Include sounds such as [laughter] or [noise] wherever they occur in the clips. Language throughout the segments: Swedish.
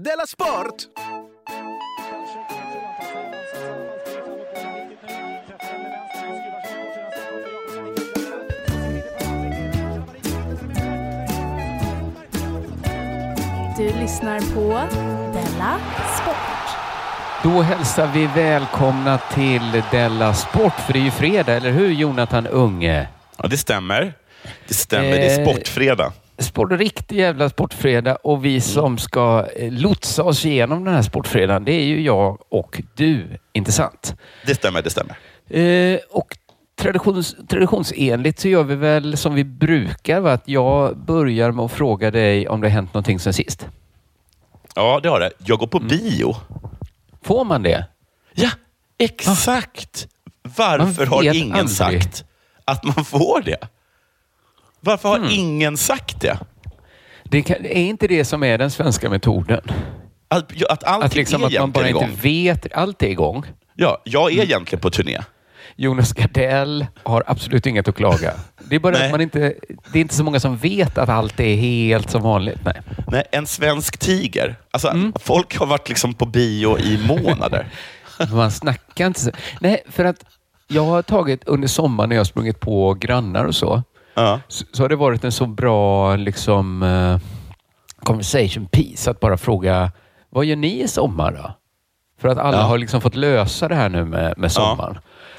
Della Sport! Du lyssnar på Della Sport. Då hälsar vi välkomna till Della Sport, för det är ju fredag, eller hur Jonathan Unge? Ja, det stämmer. Det stämmer. Det är Eh, sportfredag. Sport, riktig jävla sportfredag och vi som ska eh, lotsa oss igenom den här sportfredagen, det är ju jag och du, inte sant? Det stämmer, det stämmer. Eh, och traditions, traditionsenligt så gör vi väl som vi brukar, va? att jag börjar med att fråga dig om det har hänt någonting sen sist. Ja, det har det. Jag går på Mm. bio. Får man det? Ja, exakt. Varför Man har ingen aldrig. sagt att man får det? Varför har Hmm. ingen sagt det? det kan, är inte det som är den svenska metoden? Att, att allting Att, liksom är att man bara egentligen inte igång. vet. Allt är igång. Ja, jag är egentligen på turné. Jonas Gardell har absolut inget att klaga. Det är bara Nej. att man inte... Det är inte så många som vet att allt är helt som vanligt. Nej. Nej, en svensk tiger. Alltså, Mm. Folk har varit liksom på bio i månader. [laughs] Man snackar inte så. Nej, för att jag har tagit under sommaren när jag har sprungit på grannar och så, ja. så, så har det varit en så bra liksom eh, conversation piece att bara fråga vad gör ni i sommar då? För att alla Ja. har liksom fått lösa det här nu med, med sommaren.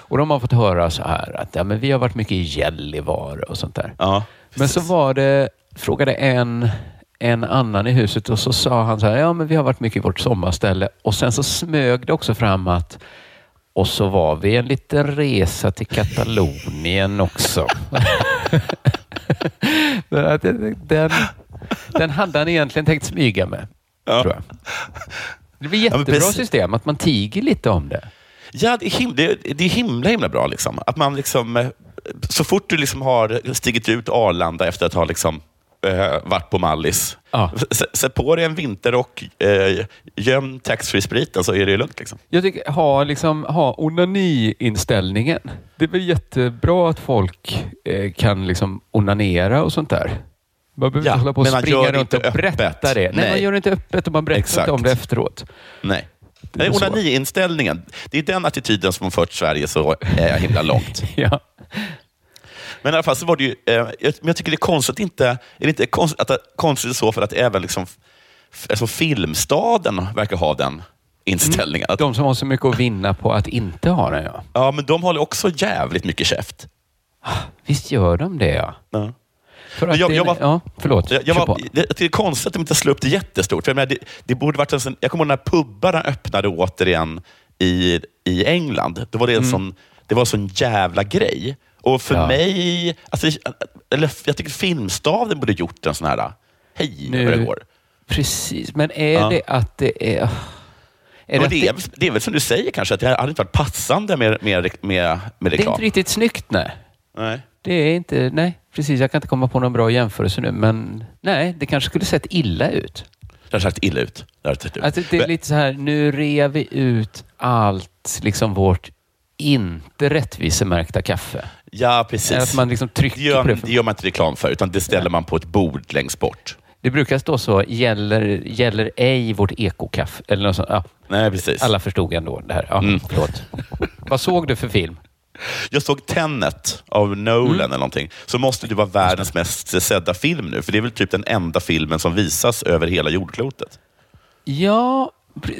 Och de har fått höra så här att ja, men vi har varit mycket i Gällivare och sånt där. Ja, Men så var det, frågade en, en annan i huset och så sa han så här, ja men vi har varit mycket i vårt sommarställe och sen så smög det också fram att och så var vi en liten resa till Katalonien också. [laughs] [laughs] Den, den hade han egentligen tänkt smyga med, Ja. tror jag. Det blir jättebra precis. system, att man tiger lite om det. Ja, det är, him- det, det är himla, himla bra. Liksom. Att man liksom, eh, så fort du liksom har stigit ut Arlanda efter att ha liksom, eh, varit på Mallis, Ja. sätt på dig en vinterrock, eh, göm taxfree-spriten så är det lugnt. Liksom. Jag tycker ha, liksom, ha onani-inställningen. Det är väl jättebra att folk eh, kan liksom onanera och sånt där. Man behöver Ja, inte hålla på och springa runt och inte berätta öppet. det. Nej, Nej. man gör det inte öppet och man berättar Exakt. inte om det efteråt. Nej. Det är. Onani-inställningen, det är den attityden som har fört Sverige så eh, himla långt. [laughs] Ja. Men i alla fall så var det ju, eh, jag, men jag tycker det är konstigt inte, är det inte konst, att det, konstigt så för att även liksom, f- alltså Filmstaden verkar ha den inställningen. Att, De som har så mycket att vinna på att inte ha det, ja. ja, men de håller också jävligt mycket käft. Visst gör de det, ja. Ja. För att jag- det, jag var- ja, förlåt. Jag, jag Kör var, på. det, det är konstigt att de inte slår upp det jättestort. För jag, menar, det, det borde varit en sån, jag kommer ihåg när pubbarna öppnade återigen i, i England. Då var det, en sån, det var en sån jävla grej. Och för Ja. mig, alltså, eller jag tycker Filmstaden borde gjort en sån här, hej Nu- det går. Precis, men är Ja. det att det är... Är att det, är, det är väl som du säger kanske, att det hade inte varit passande med, med, med, med det är reklam. inte riktigt snyggt, nej. Nej. Det är inte, nej precis. Jag kan inte komma på någon bra jämförelse nu, men nej, det kanske skulle sett illa ut. Det har sett illa ut. Det ut. Alltså, det är Men- lite så här, nu rev vi ut allt, liksom vårt inte rättvisemärkta kaffe. Ja, precis. Att man liksom det, trycker gör, på det. det gör man inte reklam för, utan det ställer man på ett bord längst bort. Det brukar stå så, gäller, gäller ej vårt ekokaffe. Eller något sånt. Ja, Nej, precis. alla förstod ändå det här. Ja, Mm. förlåt. Vad såg du för film? Jag såg Tenet av Nolan Mm. eller någonting. Så måste det vara världens mest sedda film nu. För det är väl typ den enda filmen som visas över hela jordklotet. Ja,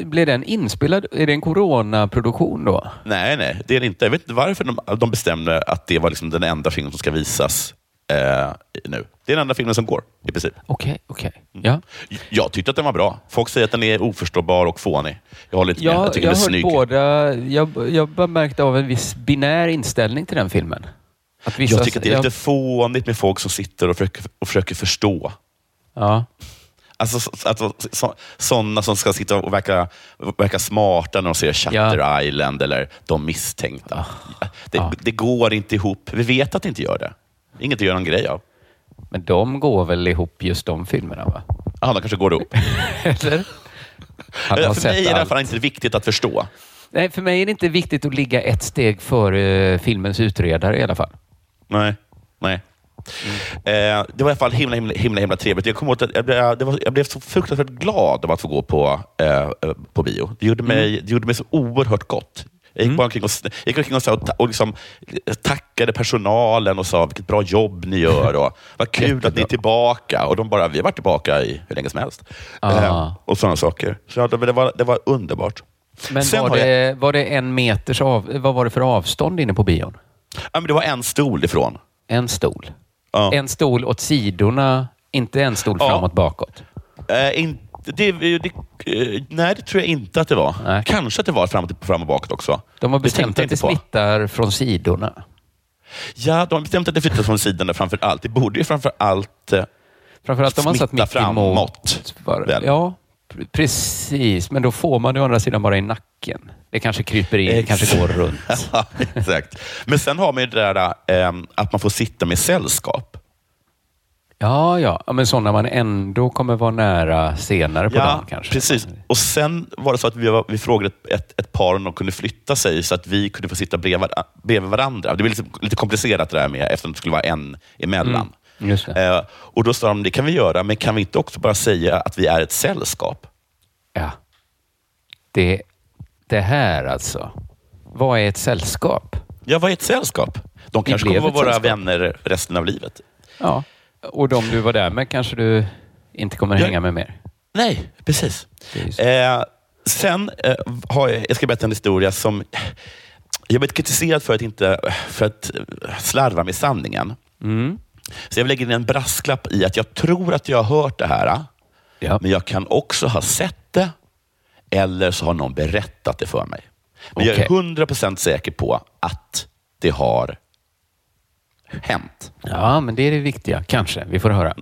blev den inspelad? Är det en coronaproduktion då? Nej, nej, det är det inte. Jag vet inte varför de, de bestämde att det var liksom den enda filmen som ska visas eh, nu. Det är den enda filmen som går, i princip. Okej, okej. Ja. Jag tyckte att den var bra. Folk säger att den är oförståbar och fånig. Jag håller inte med. Jag, tycker jag den är snygg. båda. Jag, jag bara märkte av en viss binär inställning till den filmen. Att vissa, Jag tycker att det är jag- lite fånigt med folk som sitter och försöker, och försöker förstå. Ja. Alltså, så- alltså, så, sådana som ska sitta och verka, verka smarta när de ser Shutter Island eller De misstänkta. Det, Ja. det går inte ihop. Vi vet att det inte gör det. Inget att göra någon grej av. Men de går väl ihop just de filmerna va? Ja, de kanske går ihop. [laughs] Eller? För mig är det allt. inte viktigt att förstå. Nej, för mig är det inte viktigt att ligga ett steg före filmens utredare i alla fall. Nej. Nej. Eh, det var i alla fall himla, himla, himla, himla trevligt. Jag, kommer ihåg att jag, blev, jag blev så fruktansvärt glad av att få gå på, eh, eh, på bio. Det gjorde, mig, det gjorde mig så oerhört gott. Jag gick bara omkring och, gick omkring och, och, och liksom, tackade personalen och sa vilket bra jobb ni gör. Och, [laughs] Vad kul att ni är tillbaka. Och de bara, vi har varit tillbaka i hur länge som helst. Eh, och sådana saker. Så det, det, var, det var underbart. Men Sen var det, var det en meters av... Vad var det för avstånd inne på bion? Ja, men det var en stol ifrån. En stol. Ja. En stol åt sidorna, inte en stol Ja. framåt bakåt. Eh, inte, det, det, eh, nej, det tror jag inte att det var. Nej. Kanske att det var fram, fram och bakåt också. De har bestämt att det inte på. smittar från sidorna. Ja, de har bestämt att det flyttar från sidorna framför allt. Det borde ju framför allt... eh, Framförallt de har satt Smitta mitt framåt, emot. Väl? Ja, precis. Men då får man det å andra sidan bara i nacken. Det kanske kryper in, Ex- kanske går runt. [laughs] Ja, exakt. Men sen har man ju det där eh, att man får sitta med sällskap. Ja, ja. men sådana man ändå kommer vara nära senare på Ja, dagen kanske. precis. Och sen var det så att vi, var, vi frågade ett, ett, par om de kunde flytta sig så att vi kunde få sitta bredvid, bredvid varandra. Det blev lite, lite komplicerat det där med eftersom det skulle vara en emellan. Mm. Eh, och då sa de, det kan vi göra, men kan vi inte också bara säga att vi är ett sällskap? Ja. Det, det här alltså. Vad är ett sällskap? Ja, vad är ett sällskap? De kanske kommer vara våra vänner resten av livet. Ja. Och de du var där med kanske du inte kommer Ja. hänga med mer? Nej, precis. Eh, sen eh, har jag, jag ska berätta en historia som jag blivit kritiserad för att, inte, för att slarva med sanningen. Mm. Så jag lägger in en brasklapp i att jag tror att jag har hört det här, Ja. men jag kan också ha sett det eller så har någon berättat det för mig. Men jag är Okej. 100% säker på att det har hänt. ja, men det är det viktiga. Kanske. Vi får höra.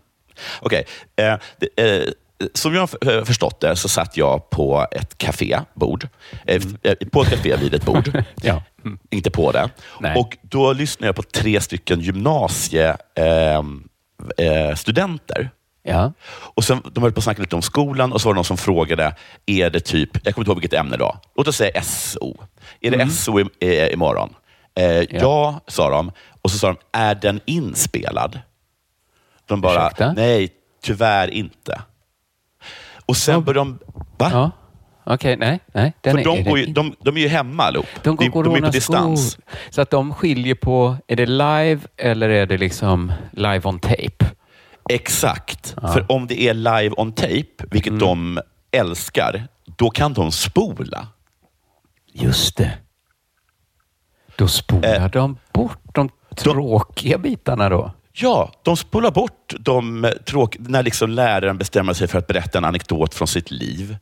Okej. Eh, det, eh, som jag har förstått det så satt jag på ett kafébord. Eh, f- eh, på ett kafé vid ett bord. [laughs] Ja. Mm. Inte på det. Nej. Och Då lyssnade jag på tre stycken gymnasiestudenter. Eh, studenter. Ja. och sen, de höll på att snacka lite om skolan och så var det någon som frågade, är det typ, jag kommer inte ihåg vilket ämne då. Låt oss säga SO. Är det SO i, i, imorgon? Eh, ja. sa de. Och så sa de, är den inspelad? De bara, Ursäkta? nej, tyvärr inte. Och sen började de, va? Ja. Okej, nej. nej. Den För är, de, är går ju, de, de är ju hemma allihop. De går de, de är på distans. coronaskor. Så att de skiljer på, är det live eller är det liksom live on tape? Exakt. För om det är live on tape, vilket Mm. de älskar, då kan de spola. Just det. Då spolar Eh, de bort de tråkiga bitarna då. Ja, de spolar bort de tråk när liksom läraren bestämmer sig för att berätta en anekdot från sitt liv.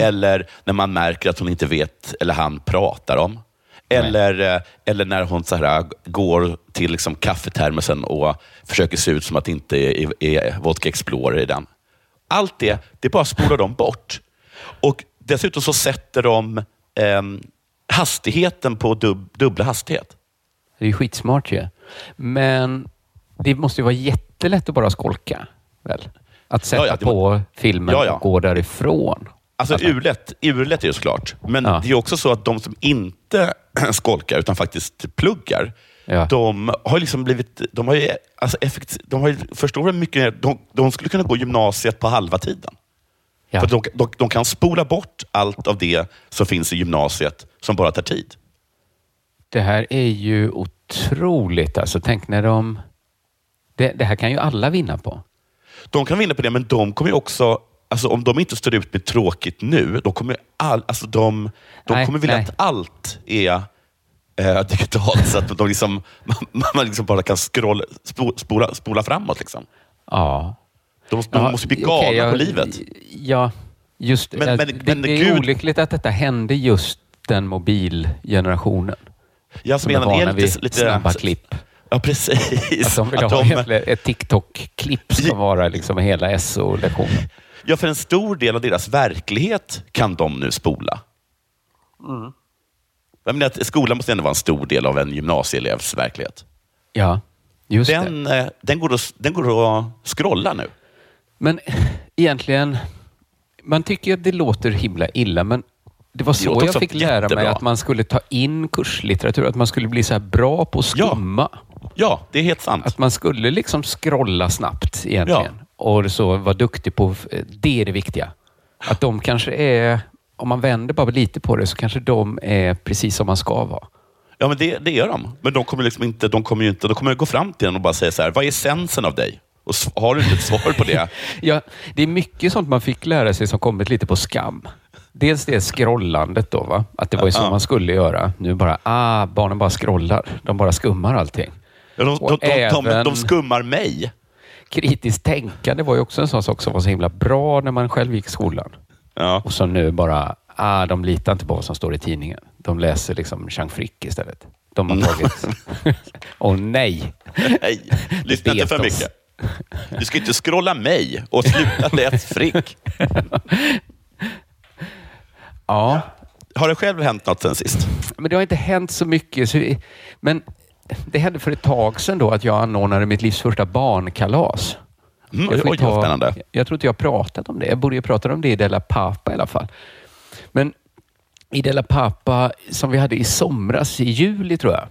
Eller när man märker att hon inte vet eller han pratar om. Eller, eh, eller när hon så här, går till liksom kaffetermosen och försöker se ut som att det inte är, är Vodka Explorer i den. Allt det, det bara spolar de bort. Och Dessutom så sätter de ehm, hastigheten på dub, dubbla hastighet. Det är skitsmart ju. Men det måste ju vara jättelätt att bara skolka. Väl? Att sätta Ja, ja, på filmen ja. och gå därifrån. Alltså urlätt, urlätt är det såklart. Men Ja. det är också så att de som inte [clears throat] skolkar utan faktiskt pluggar, Ja. de har liksom blivit... De har ju, alltså effekt, de har ju förstorat mycket mer. De, de skulle kunna gå gymnasiet på halva tiden. Ja. För de, de, de kan spola bort allt av det som finns i gymnasiet som bara tar tid. Det här är ju otroligt. Alltså, tänk när de... Det, det här kan ju alla vinna på. De kan vinna på det, men de kommer ju också... Alltså, om de inte står ut med tråkigt nu, då kommer all, alltså, de, de Nej, kommer vilja nej. att allt är eh, digitalt, så att de liksom, [laughs] man, man liksom bara kan scrolla, spo, spola, spola framåt. Liksom. Ja. De, de Ja, måste bli galna jag- på livet. Ja, just Men- men, det. men det är Gud- olyckligt att detta hände just den mobilgenerationen. Jag Som är menar, vana är lite, lite, snabba klipp. Ja, precis. Att de vill Att ha de- ett TikTok-klipp ska vara liksom hela SO-lektionen. Ja, för en stor del av deras verklighet kan de nu spola. Jag menar att skolan måste ändå vara en stor del av en gymnasieelevs verklighet. Ja, just det. Den, eh, den, går att, den går att scrolla nu. Men [laughs] egentligen, man tycker att det låter himla illa, men det var så låter jag fick lära mig att man skulle ta in kurslitteratur, att man skulle bli så här bra på att skumma. Ja, det är helt sant. Att man skulle liksom scrolla snabbt egentligen. Och så vara duktig på, det är det viktiga. Att de kanske är, om man vänder bara lite på det, så kanske de är precis som man ska vara. Ja, men det, det är de. Men de kommer, liksom inte, de kommer ju inte, de kommer gå fram till en och bara säga så här, vad är essensen av dig? Och har du inte ett svar på det, [laughs] Ja, det är mycket sånt man fick lära sig som kommit lite på skam. Dels det scrollandet då, va? att det var ju så man skulle göra. Nu bara, ah, barnen bara scrollar. De bara skummar allting. ja, de, de, de, även- de skummar mig. Kritiskt tänkande var ju också en sån sak som var så himla bra när man själv gick i skolan. Ja. Och som nu bara, ah, de litar inte på vad som står i tidningen. De läser liksom Jean Frick istället. De har tagit... [laughs] Åh nej! Nej, lyssna inte för oss. mycket. Du ska inte scrolla mig och sluta läsa Frick. Ja, Har det själv hänt något sen sist? men det har inte hänt så mycket. Men det hände för ett tag sedan då att jag anordnade mitt livs första barnkalas. Mm, Jag oj, vad spännande. Jag tror inte jag pratat om det. Jag borde ju prata om det i Della Pappa i alla fall. Men i Della Pappa som vi hade i somras, i juli tror jag,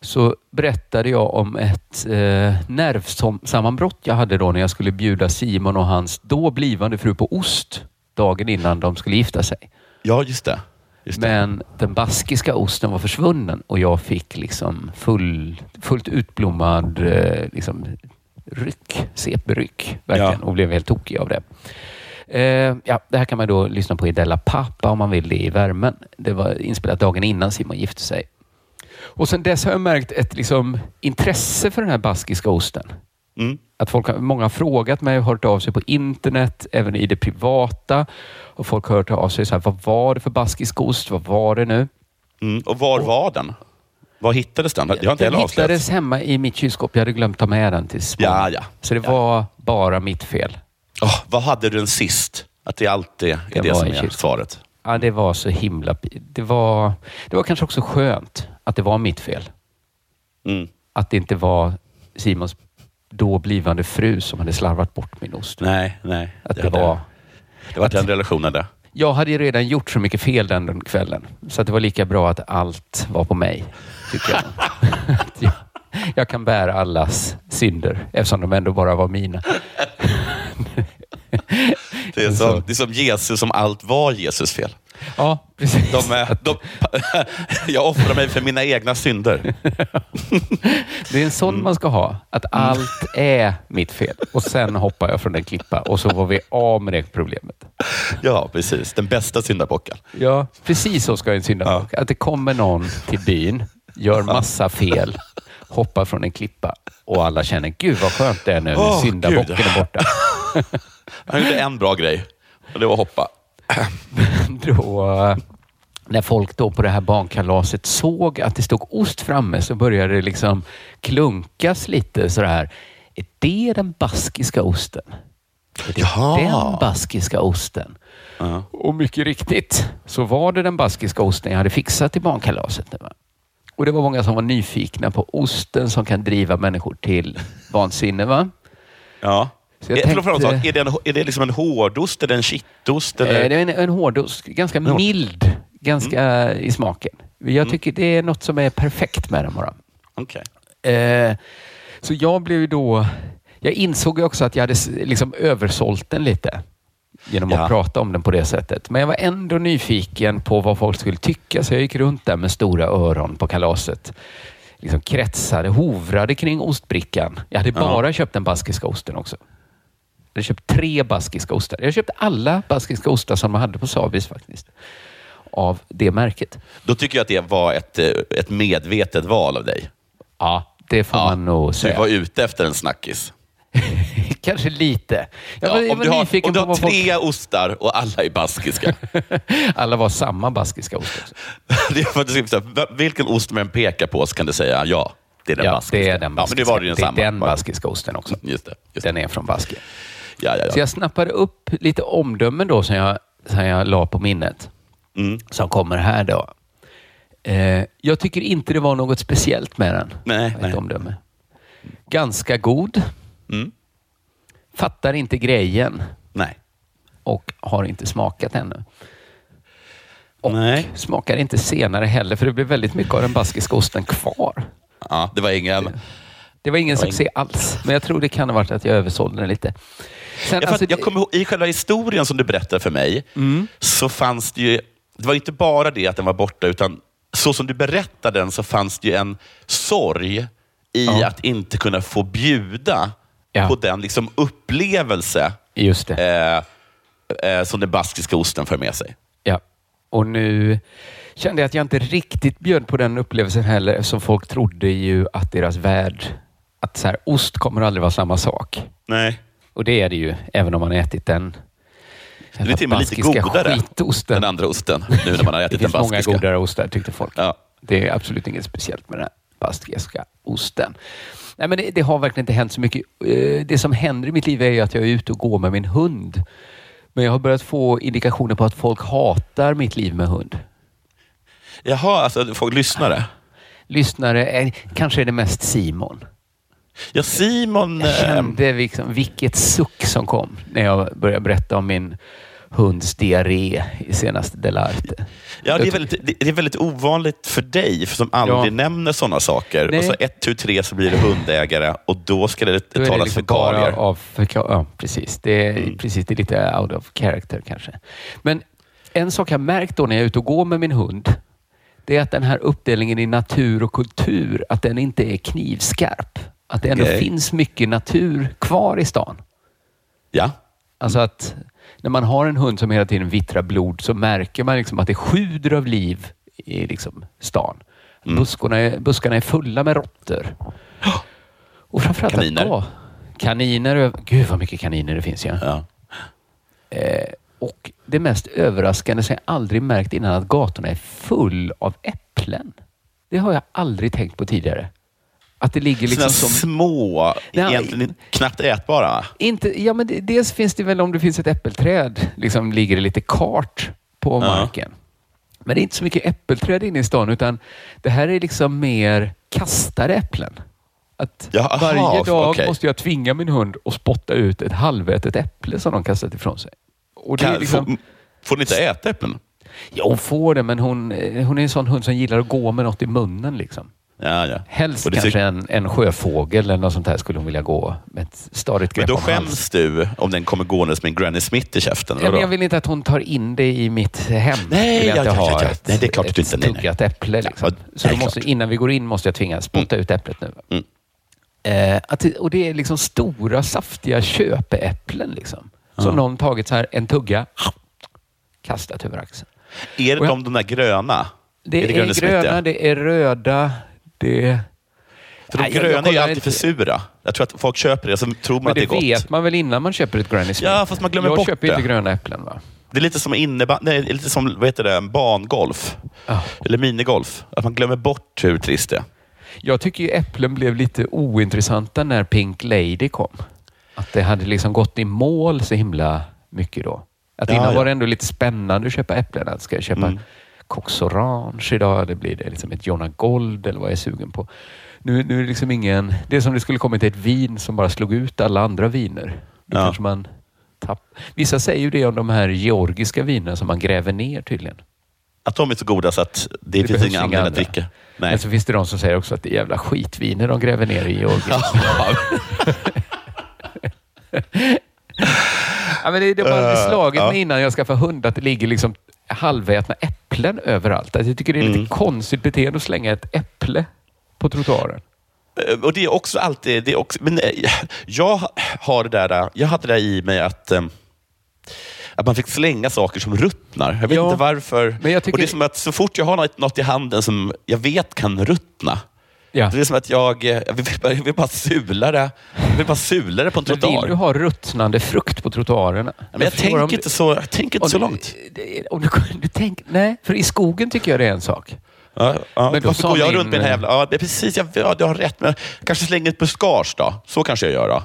så berättade jag om ett eh, nervsammanbrott jag hade då när jag skulle bjuda Simon och hans då blivande fru på ost dagen innan de skulle gifta sig. Ja, just det. Men den baskiska osten var försvunnen och jag fick liksom full, fullt utblommad eh, liksom, ryck, CP-ryck verkligen Ja. och blev helt tokig av det. Eh, ja, det här kan man då lyssna på i Della Pappa om man vill det i värmen. Det var inspelat dagen innan Simon gifte sig. Och sen dess har jag märkt ett liksom, intresse för den här baskiska osten. Mm. Att folk har, många har frågat mig och hört av sig på internet, även i det privata. Och folk har hört av sig så här, vad var det för baskisk ost? Vad var det nu? Mm. Och var var den? Var hittades den? Jag har inte Den heller avslöjat. hittades hemma i mitt kylskåp. Jag hade glömt ta med den till Spång. Ja, ja. Så det var bara mitt fel. Åh, vad hade du den sist? Att det alltid är Det det, som är kylskåpet. svaret. Ja, det var så himla... Det var, det var kanske också skönt att det var mitt fel. Mm. Att det inte var Simons då blivande fru som hade slarvat bort min ost. Nej, nej. Att det hade- var... det var den relationen där. Jag hade ju redan gjort så mycket fel den kvällen, så att det var lika bra att allt var på mig, tycker jag. [laughs] Att jag, jag kan bära allas synder, eftersom de ändå bara var mina. Det är, som, det är som Jesus, som allt var Jesus fel. Ja, precis. De, är- de, [laughs] jag offrar mig för mina egna synder. Det är en sån man ska ha, att allt är mitt fel. Och sen hoppar jag från en klippa och så var vi av med det problemet. Ja, precis. Den bästa syndabocken. Ja, precis så ska en syndabock. Att det kommer någon till byn, gör massa fel, hoppar från en klippa och alla känner, gud vad skönt det är nu, Åh, syndabocken är borta. [laughs] Han gjorde en bra grej och det var att hoppa. Då, när folk då på det här barnkalaset såg att det stod ost framme så började det liksom klunkas lite sådär. Är det den baskiska osten? Är det Jaha. den baskiska osten? Ja. Och mycket riktigt så var det den baskiska osten jag hade fixat till barnkalaset. Och det var många som var nyfikna på osten som kan driva människor till vansinne. Va? Ja. Så jag förlåt, tänkte- förlåt. är, det en, är det liksom en hårdost eller en kittost? Eller? Eh, Det är en, en hårdost, ganska hård. mild ganska i smaken. Jag tycker det är något som är perfekt med den bara. Okej. Eh, så jag blev då... Jag insåg också att jag hade liksom översålt den lite. genom att Ja. prata om den på det sättet. Men jag var ändå nyfiken på vad folk skulle tycka, så jag gick runt där med stora öron på kalaset. Liksom kretsade, hovrade kring ostbrickan. Jag hade bara köpt den baskiska osten också. Jag hade köpt tre baskiska ostar. Jag köpte alla baskiska ostar som man hade på Sabis faktiskt. Av det märket. Då tycker jag att det var ett, eh, ett medvetet val av dig. Ja, det får man nog Du säga. var ute efter en snackis. [laughs] Kanske lite. Jag Ja, var, om du har, om du har vad folk... tre ostar och alla är baskiska. [laughs] Alla var samma baskiska ost också. [laughs] det är för att du ska säga, vilken ost man pekar på så kan du säga ja, det är den Ja, baskiska. det är den Ja, men baskiska. det var det ju det är den baskiska osten också. Just det. Just det. Den är från Baskien. Ja, ja, Så ja. jag snappade upp lite omdömen då som jag, som jag la på minnet. Mm. Som kommer här då. Eh, jag tycker inte det var något speciellt med den. Nej, nej. omdöme. Ganska god. Mm. Fattar inte grejen Nej. och har inte smakat ännu. Och Nej. smakar inte senare heller för det blir väldigt mycket av den baskiska osten kvar. Ja, det var ingen... Det var ingen Det var succé alls, men jag tror det kan ha varit att jag översålde den lite. Sen, Jag, alltså, jag kommer ihåg, I själva historien som du berättade för mig, Mm. så fanns det ju... Det var inte bara det att den var borta, utan så som du berättade den så fanns det ju en sorg i Ja. att inte kunna få bjuda Ja. på den liksom upplevelse Just det. eh, eh, som den baskiska osten för med sig. Ja. Och nu kände jag att jag inte riktigt bjöd på den upplevelsen heller eftersom folk trodde ju att deras värld, att så här, ost kommer aldrig vara samma sak. Nej. Och det är det ju, även om man har ätit den. Den är till och med lite baskiska godare, skitosten. den andra osten, nu när man har [laughs] Det ätit den finns många baskiska. godare ostar tyckte folk. Ja. Det är absolut inget speciellt med den här baskiska osten. Nej, men det, det har verkligen inte hänt så mycket. Eh, Det som händer i mitt liv är att jag är ute och går med min hund. Men jag har börjat få indikationer på att folk hatar mitt liv med hund. Jaha, alltså folk lyssnare. Lyssnare, är, kanske är det mest Simon. Ja, Simon... Jag kände liksom, vilket suck som kom när jag började berätta om min hunds diarré i senaste Delarte. Ja, det är, väldigt, det- är väldigt ovanligt för dig för som aldrig Ja. nämner sådana saker. Nej. Och så ett, tu, tre så blir det hundägare och då ska det Då talas liksom karier. av Ja, precis. Det är, Mm. precis. det är lite out of character kanske. Men en sak jag märkt då när jag är ute och går med min hund, det är att den här uppdelningen i natur och kultur, att den inte är knivskarp. Att det ändå Okej. finns mycket natur kvar i stan. Ja. Alltså att när man har en hund som hela tiden vittrar blod så märker man liksom att det sjuder av liv i liksom stan. Mm. Buskarna, är, buskarna är fulla med råttor. Och framförallt Kaniner. Att gå. Kaniner. Gud vad mycket kaniner det finns. Ja. ja. Och det mest överraskande som jag aldrig märkt innan att gatorna är full av äpplen. Det har jag aldrig tänkt på tidigare. Att det ligger liksom som... små, Nej. egentligen knappt ätbara. Inte, ja, men det, dels finns det väl om det finns ett äppelträd, liksom ligger det lite kart på Ja. marken. Men det är inte så mycket äppelträd inne i stan, utan det här är liksom mer kastade äpplen. Att Jaha, varje dag okej. måste jag tvinga min hund att spotta ut ett halvätet äpple som de kastat ifrån sig. Och det är Kan, liksom, får, får ni inte äta äpplen? ja, hon får det, men hon, eh, hon är en sån hund som gillar att gå med något i munnen. Liksom. Ja, ja. Helst det kanske tyck- en, en sjöfågel eller något sånt här skulle hon vilja gå med ett stadigt Men grepp då om halsen. skäms du om den kommer gåendes med en Granny Smith i käften? Ja, men jag vill inte att hon tar in det i mitt hem. Nej, jag ja, inte ja, ha ja, ett, Nej, det är klart ett du inte- stuggat äpple. Liksom. Ja, så nej, då måste, innan vi går in måste jag tvingas spotta ut äpplet nu. Mm. Eh, att, det- och det är liksom stora saftiga köpeäpplen. Liksom. Som Ja. någon tagit så här en tugga, kastat över axeln. Är det jag- de, de där gröna? Det är, Granny Smith, gröna, det är röda, det... För de Nej, jag- jag gröna är ju alltid inte. för sura. Jag tror att folk köper det, så tror man att det det är gott. vet man väl innan man köper ett Granny Smith? Ja, fast man glömmer jag bort köper inte det. gröna äpplen. va? Det är lite som innebandy, nej, det lite som vad heter det, bangolf. Ja. Eller minigolf. Att man glömmer bort hur trist det är. Jag tycker ju äpplen blev lite ointressanta när Pink Lady kom. Att det hade liksom gått i mål så himla mycket då. Att Ja, innan ja. var det ändå lite spännande att köpa äpplen. Att ska jag köpa Mm. Cox Orange idag? Det blir det liksom ett Jonna Gold eller vad jag är sugen på. Nu, nu är det liksom ingen... Det är som det skulle kommit ett vin som bara slog ut alla andra viner. Då Ja. kanske man tapp... Vissa säger ju det om de här georgiska vinerna som man gräver ner tydligen. Att de är så goda så att det, Det finns inga anledning att dricka. Nej. Men så finns det de som säger också att det är jävla skitviner de gräver ner i Georgien. [laughs] [laughs] Ja, men det, det har Eh, slagit ja. mig innan jag skaffade hund att det ligger liksom halvätna äpplen överallt. Alltså, jag tycker det är lite Mm. konstigt beteende att slänga ett äpple på trottoaren. Eh, Och det är också alltid... Det är också, men eh, jag har det där, jag hade det där i mig att, eh, att man fick slänga saker som ruttnar. Jag vet Ja, inte varför. men jag tycker- Och det är som att så fort jag har något- något i handen som jag vet kan ruttna, Ja. det är som att jag, eh, jag, vill, bara- jag vill bara sula det. Jag vill bara sula det på en Men trottoar. vill du ha ruttnande frukt på trottoarerna? Men jag tänker om- inte så, jag tänker inte om så du- långt. det- Om du, du tänk, nej, för i skogen tycker jag det är en sak. Ja, ja. Men Varför går jag min- runt med den här jävla... Ja, det är precis. Jag, ja, du har rätt. Men kanske slänga ett buskage då. Så kanske jag gör då.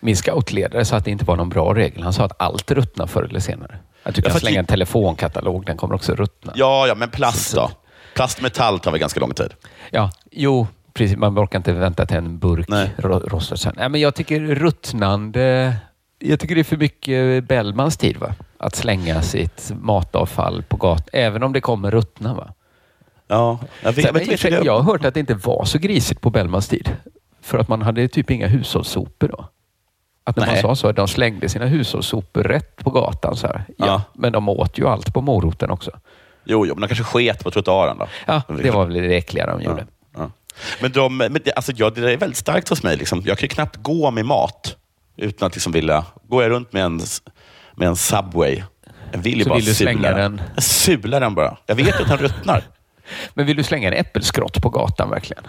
Min scoutledare sa att det inte var någon bra regel. Han sa att allt ruttnar förr eller senare. Att du Ja, kan slänga en telefonkatalog, den kommer också ruttna. Ja, ja, men plast då? Plast och metall tar väl ganska lång tid? Ja, jo, precis. Man orkar inte vänta till en burk rostar sen. Nej, men jag tycker ruttnande... Jag tycker det är för mycket Bellmans tid, va? Att slänga sitt matavfall på gatan, även om det kommer ruttna. Va? Ja, jag vet, Sen, vet, jag, vet, jag har hört att det inte var så grisigt på Bellmans tid. För att man hade typ inga hushållssopor då. Att när Nej. man sa så, de slängde sina hushållssopor rätt på gatan. Så här. Ja, Ja. Men de åt ju allt på moroten också. Jo, jo, men de kanske sket på trottoaren då. Ja, det var väl det äckliga de gjorde. Ja. Men, de, men det, alltså, ja, det är väldigt starkt hos mig. Liksom. Jag kan knappt gå med mat utan att liksom vilja... Går jag runt med en, med en Subway, jag vill ju Så bara vill du sula slänga den. den. Jag sular den bara. Jag vet att den ruttnar. [laughs] Men vill du slänga en äppelskrott på gatan verkligen?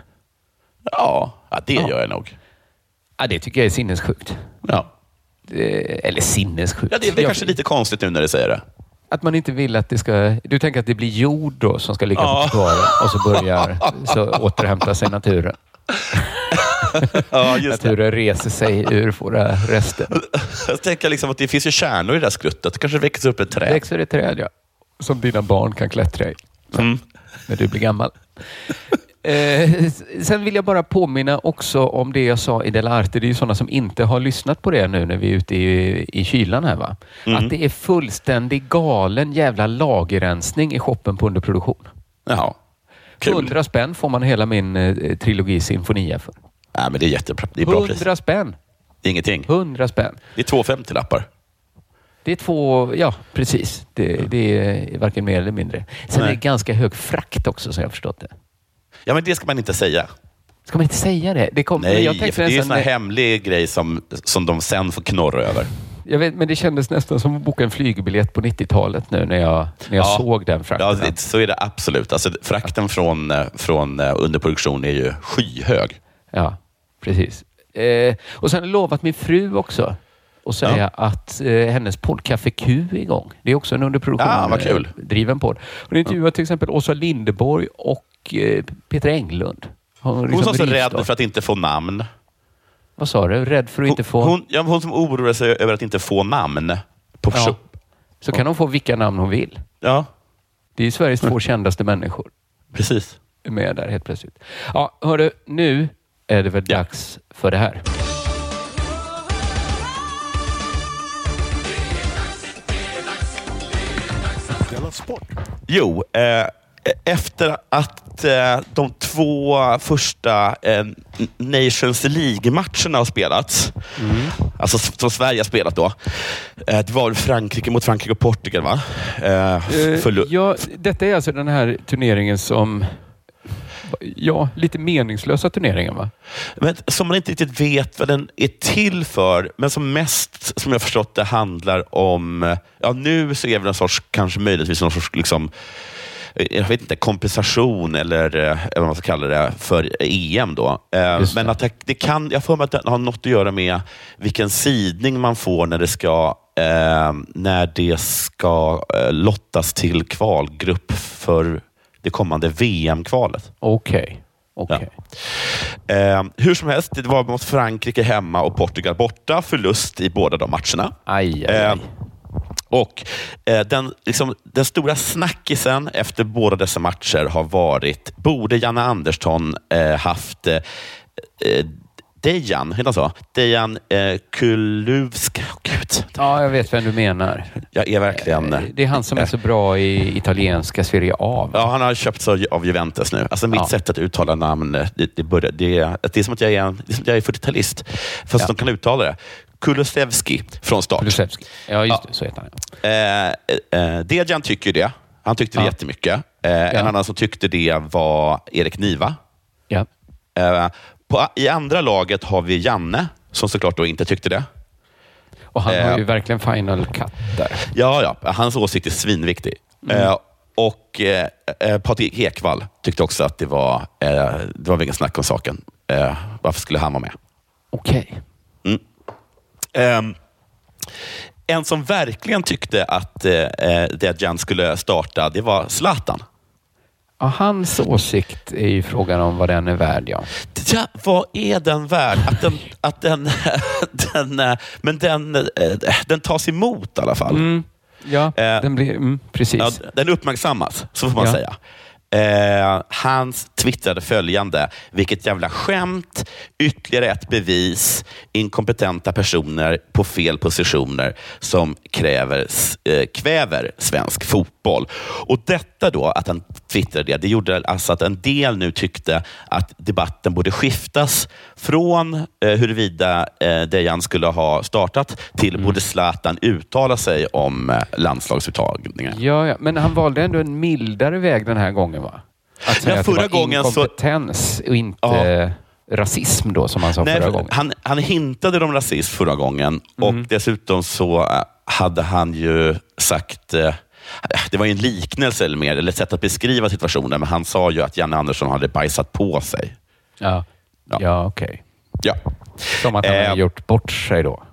Ja, ja det Ja. gör jag nog. Ja, det tycker jag är sinnessjukt. Ja. Det, eller sinnessjukt. Ja, det är väl Jag- kanske lite konstigt nu när du säger det. Att man inte vill att det ska... Du tänker att det blir jord då som ska ligga Ja. på trottoaren och så börjar så återhämta sig naturen. [laughs] Ja, just det. Naturen reser sig ur våra rester. Jag tänker liksom att det finns ju kärnor i det där skruttet. Det kanske växer upp ett Det träd. växer ett träd, ja. Som dina barn kan klättra i Mm. när du blir gammal. Eh, sen vill jag bara påminna också om det jag sa i Delarte. Det är ju sådana som inte har lyssnat på det nu när vi är ute i, i kylan här. Va? Mm. Att det är fullständig galen jävla lagerrensning i shoppen på underproduktion. Jaha. Kul. 100 spänn får man hela min eh, trilogi Sinfonia för. Ja, men det är jättebra. Det är bra pris. 100 spänn! Det är ingenting. 100 spänn. Det är två 50-lappar. Det är två, ja precis. Det, det är varken mer eller mindre. Sen Nej. är det ganska hög frakt också som jag har förstått det. Ja, men det ska man inte säga. Ska man inte säga det? det kom, Nej, jag tänkte för det är en sån här hemlig grej som, som de sen får knorra över. Jag vet, men det kändes nästan som att boka en flygbiljett på 90-talet nu när jag, när jag Ja. såg den frakten. Ja, det, så är det absolut. Alltså, frakten från, från eh, underproduktion är ju skyhög. Ja, precis. Eh, och sen har jag lovat min fru också att säga att eh, hennes podd Café Q är igång. Det är också en underproduktion. Ah, vad kul. eh, driven podd. Hon intervjuar till exempel Åsa Lindeborg och eh, Peter Englund. Hon, Hon liksom som är så rädd för att inte få namn. Vad sa du? Rädd för att inte få... Hon, ja, hon som oroar sig över att inte få namn på Ja. Så kan hon få vilka namn hon vill. ja, Det är ju Sveriges två kändaste människor. precis. med där helt plötsligt. Ja, hörru, nu är det väl Ja. dags för det här. Jo, eh, efter att eh, de två första eh, Nations League-matcherna har spelats, alltså s- som Sverige har spelat då. Eh, det var Frankrike mot Frankrike och Portugal, va? Eh, Eh, ja, detta är alltså den här turneringen som... Ja, lite meningslösa turneringen va? Men som man inte riktigt vet vad den är till för, men som mest, som jag förstått det, handlar om... Ja, nu så är det en sorts, kanske möjligtvis någon sorts liksom, jag vet inte, kompensation eller, eh, eller vad man ska kalla det för EM. då. Eh, Just Men att det, det kan, jag får mig att det har något att göra med vilken sidning man får när det ska, eh, när det ska eh, lottas till kvalgrupp för det kommande VM-kvalet. Okej. Okej. Eh, hur som helst, det var mot Frankrike hemma och Portugal borta. Förlust i båda de matcherna. Aj, aj, Eh, aj. Och eh, den, liksom, den stora snackisen efter båda dessa matcher har varit, borde Janne Andersson eh, haft eh, eh, Dejan, heter han så? Dejan eh, Kuluvsk. Oh, Gud, Ja, jag vet vem du menar. jag är verkligen... Eh, Det är han som är så bra i italienska Serie A. Ja, han har köpt så av Juventus nu. Alltså mitt Ja. sätt att uttala namn, det, det, börjar, det, är- det är som att jag är, en- det är, som att jag är 40-talist, fast Ja. de kan uttala det. Kulusevski från start. Kulusevski. Ja, just Ja. det. Så heter han. Eh, eh, Dejan tycker det. Han tyckte det Ja. jättemycket. Eh, En Ja. annan som tyckte det var Erik Niva. Ja. Eh, på, I andra laget har vi Janne, som såklart då inte tyckte det. Och han Eh. har ju verkligen final cut där. Ja, ja. Hans åsikt är svinviktig. Eh, och eh, eh, Patrik Ekvall tyckte också att det var, eh, det var väl ingen snack om saken. Eh, varför skulle han vara med? Okej. Ehm, en som verkligen tyckte att eh, eh, Dejan skulle starta, det var Zlatan. Ja, hans åsikt är ju frågan om vad den är värd. Ja. Ja, vad är den värd? Att den, att den, [laughs] den, eh, men den, eh, den tas emot i alla fall. Mm. Ja, Eh, den blir... Mm, precis. Ja, den uppmärksammas, så får man Ja. säga. Eh, han twittrade följande. Vilket jävla skämt. Ytterligare ett bevis. Inkompetenta personer på fel positioner som kräver, eh, kväver svensk fotboll. Och Detta då, att han twittrade det, det gjorde alltså att en del nu tyckte att debatten borde skiftas från eh, huruvida eh, Dejan skulle ha startat till Mm. borde Zlatan uttala sig om eh, landslagsuttagningen. Ja, ja, men han valde ändå en mildare väg den här gången, va? Att säga Ja, att det förra var gången så- inkompetens och inte Ja. rasism då, som han sa Nej, förra för gången. han, han hintade om rasism förra gången Mm. och dessutom så eh, hade han ju sagt eh, det var ju en liknelse eller mer, eller ett sätt att beskriva situationen, men han sa ju att Janne Andersson hade bajsat på sig. Ja, Ja. ja. okej. Ja, Som att han Eh, hade gjort bort sig då.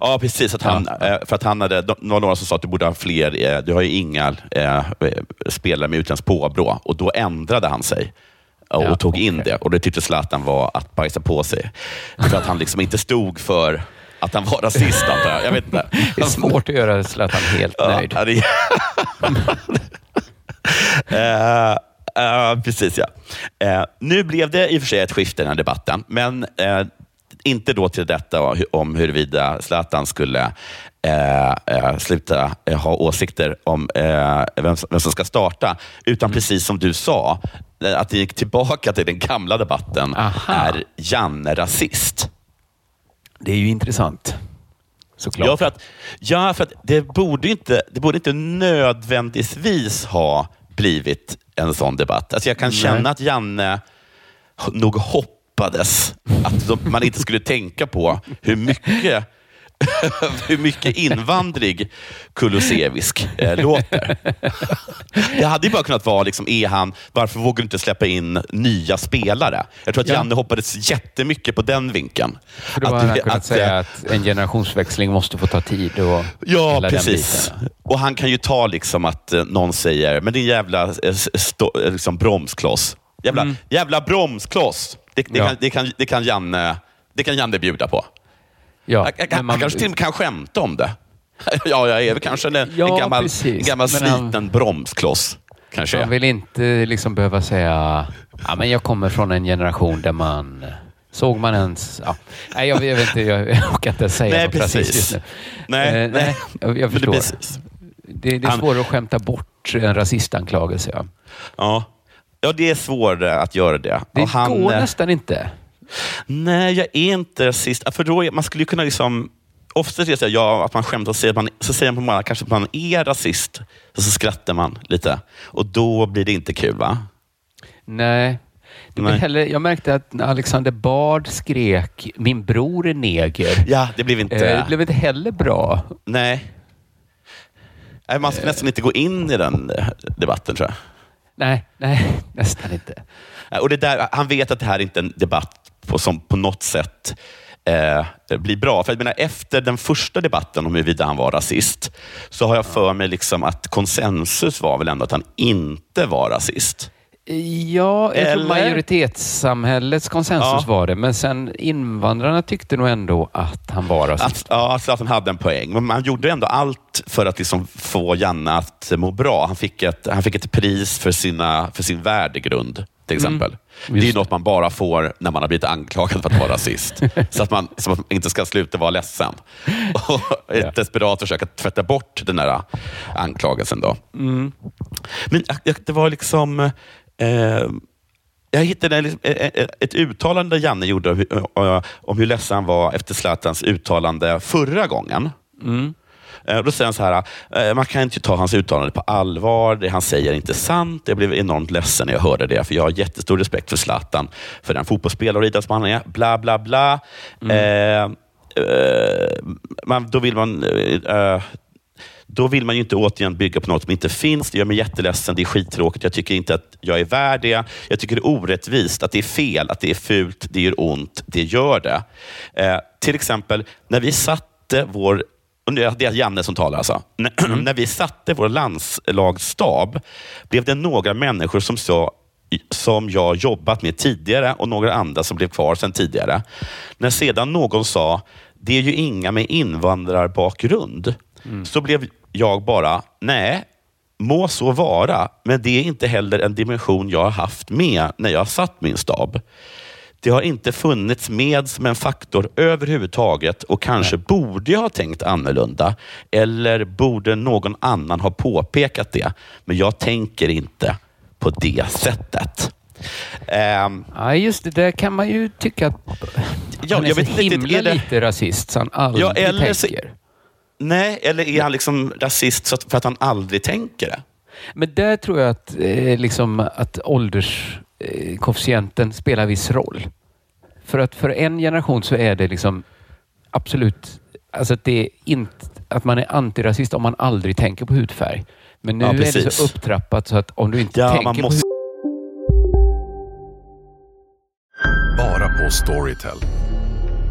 Ja precis. Att han, Ja. eh, För att han hade, det var några som sa att du borde ha fler, eh, du har ju inga eh, spelare med utländskt påbrå. Och då ändrade han sig och Ja, tog in det. Och det tyckte Zlatan var att bajsa på sig. För att han liksom inte stod för att han var rasist, [laughs] antar jag. Jag vet inte. Det är svårt att göra Zlatan helt nöjd. Ja, det... [laughs] Eh, eh, precis, ja. Eh, nu blev det i och för sig ett skifte i den här debatten, men eh, inte då till detta om huruvida Zlatan skulle eh, eh, sluta eh, ha åsikter om eh, vem, som- vem som ska starta, utan precis som du sa, att det gick tillbaka till den gamla debatten. Aha. Är Janne rasist? Det är ju intressant. Såklart. Ja, för att, ja, för att det, borde inte, det borde inte nödvändigtvis ha blivit en sån debatt. Alltså jag kan känna att Janne nog hoppades att de, man inte skulle tänka på hur mycket [laughs] hur mycket invandrig Kulusevsk eh, låter. Det hade ju bara kunnat vara, liksom, är han, varför vågar du inte släppa in nya spelare? Jag tror att Ja. Janne hoppades jättemycket på den vinkeln. För då hade han kunnat att, säga eh, att en generationsväxling måste få ta tid. Och Ja, precis. Och han kan ju ta liksom att eh, någon säger, men din jävla eh, stå, liksom bromskloss. Jävla, jävla bromskloss. Det, det. Ja. kan, det, kan, det, kan Janne, det kan Janne bjuda på. Ja, Han, han, men han man- kanske till och med kan skämta om det. [laughs] ja, jag är väl kanske en, en Ja, gammal, precis. en gammal Men han- sliten bromskloss. Kanske. Man vill inte liksom behöva säga ja, men jag kommer från en generation där man Såg man ens... Ja. Nej, jag, jag vet inte, jag, jag orkar inte säga Nej, något precis. rasistiskt nu. Nej, Eh, nej. jag, jag det- förstår. precis. Det, det är svårare att skämta bort en rasistanklagelse. Ja. Ja. Ja, det är svårare att göra det. Det Och han, går eh, nästan inte. Nej, jag är inte rasist. För då man skulle ju kunna liksom... Ofta är det ja, att man skämtar och säger att man, så säger man på morgonen kanske att man är rasist. Och så skrattar man lite. Och då blir det inte kul, va? Nej. Det Nej. heller, jag märkte att Alexander Bard skrek “min bror är neger”, Ja, det blev inte... eh, det blev inte heller bra. Nej. Nej, man ska nästan inte gå in i den eh, debatten, tror jag. Nej, nej, nästan inte. Eh, och det där, han vet att det här inte är en debatt på, som på något sätt eh, blir bra. För jag menar, efter den första debatten om huruvida han var rasist, så har jag för mig liksom att konsensus var väl ändå att han inte var rasist. Ja, jag tror majoritetssamhällets konsensus Ja. var det, men sen invandrarna tyckte nog ändå att han var rasist. Att, ja, alltså att han hade en poäng. Men man gjorde ändå allt för att liksom få Janne att må bra. Han fick ett, han fick ett pris för, sina, för sin värdegrund, till exempel. det är Mm. Något man bara får när man har blivit anklagad för att vara rasist. [laughs] så, att man, så att man inte ska sluta vara ledsen. Och [laughs] ett Ja. desperat försök att tvätta bort den där anklagelsen. Då. Mm. Men det var liksom... Eh, Jag hittade liksom ett, uttalande Janne gjorde om hur, om hur ledsen han var efter Zlatans uttalande förra gången. Eh, Då säger han så här, eh, man kan inte ta hans uttalande på allvar. Det han säger är inte sant. Jag blev enormt ledsen när jag hörde det, för jag har jättestor respekt för Zlatan, för den fotbollsspelare och idrottsman han är. Bla, bla, bla. Eh, eh, man, då vill man... Eh, då vill man ju inte återigen bygga på något som inte finns. Det gör mig jätteledsen. Det är skittråkigt. Jag tycker inte att jag är värd det. Jag tycker det är orättvist, att det är fel, att det är fult, det gör ont, det gör det. Eh, till exempel, när vi satte vår och nu är Det är Janne som talar alltså. När- [clears throat] När vi satte vår landslagsstab blev det några människor som sa som jag jobbat med tidigare och några andra som blev kvar sedan tidigare. När sedan någon sa, det är ju inga med invandrarbakgrund, så blev jag bara, nej, må så vara, men det är inte heller en dimension jag har haft med när jag har satt min stab. Det har inte funnits med som en faktor överhuvudtaget och kanske borde jag ha tänkt annorlunda. Eller borde någon annan ha påpekat det. Men jag tänker inte på det sättet. Ehm, Ja, just det. Där kan man ju tycka att Ja, han är jag så vet himla det- lite rasist så han aldrig Ja, eller så- tänker. Nej, eller är han liksom rasist för att han aldrig tänker det? Men där tror jag att, eh, liksom, att ålderskoefficienten spelar viss roll. För att för en generation så är det liksom absolut alltså att, det är inte, att man är antirasist om man aldrig tänker på hudfärg. Men nu Ja, är det så upptrappat så att om du inte Ja, tänker man på måste- Bara på Storytel.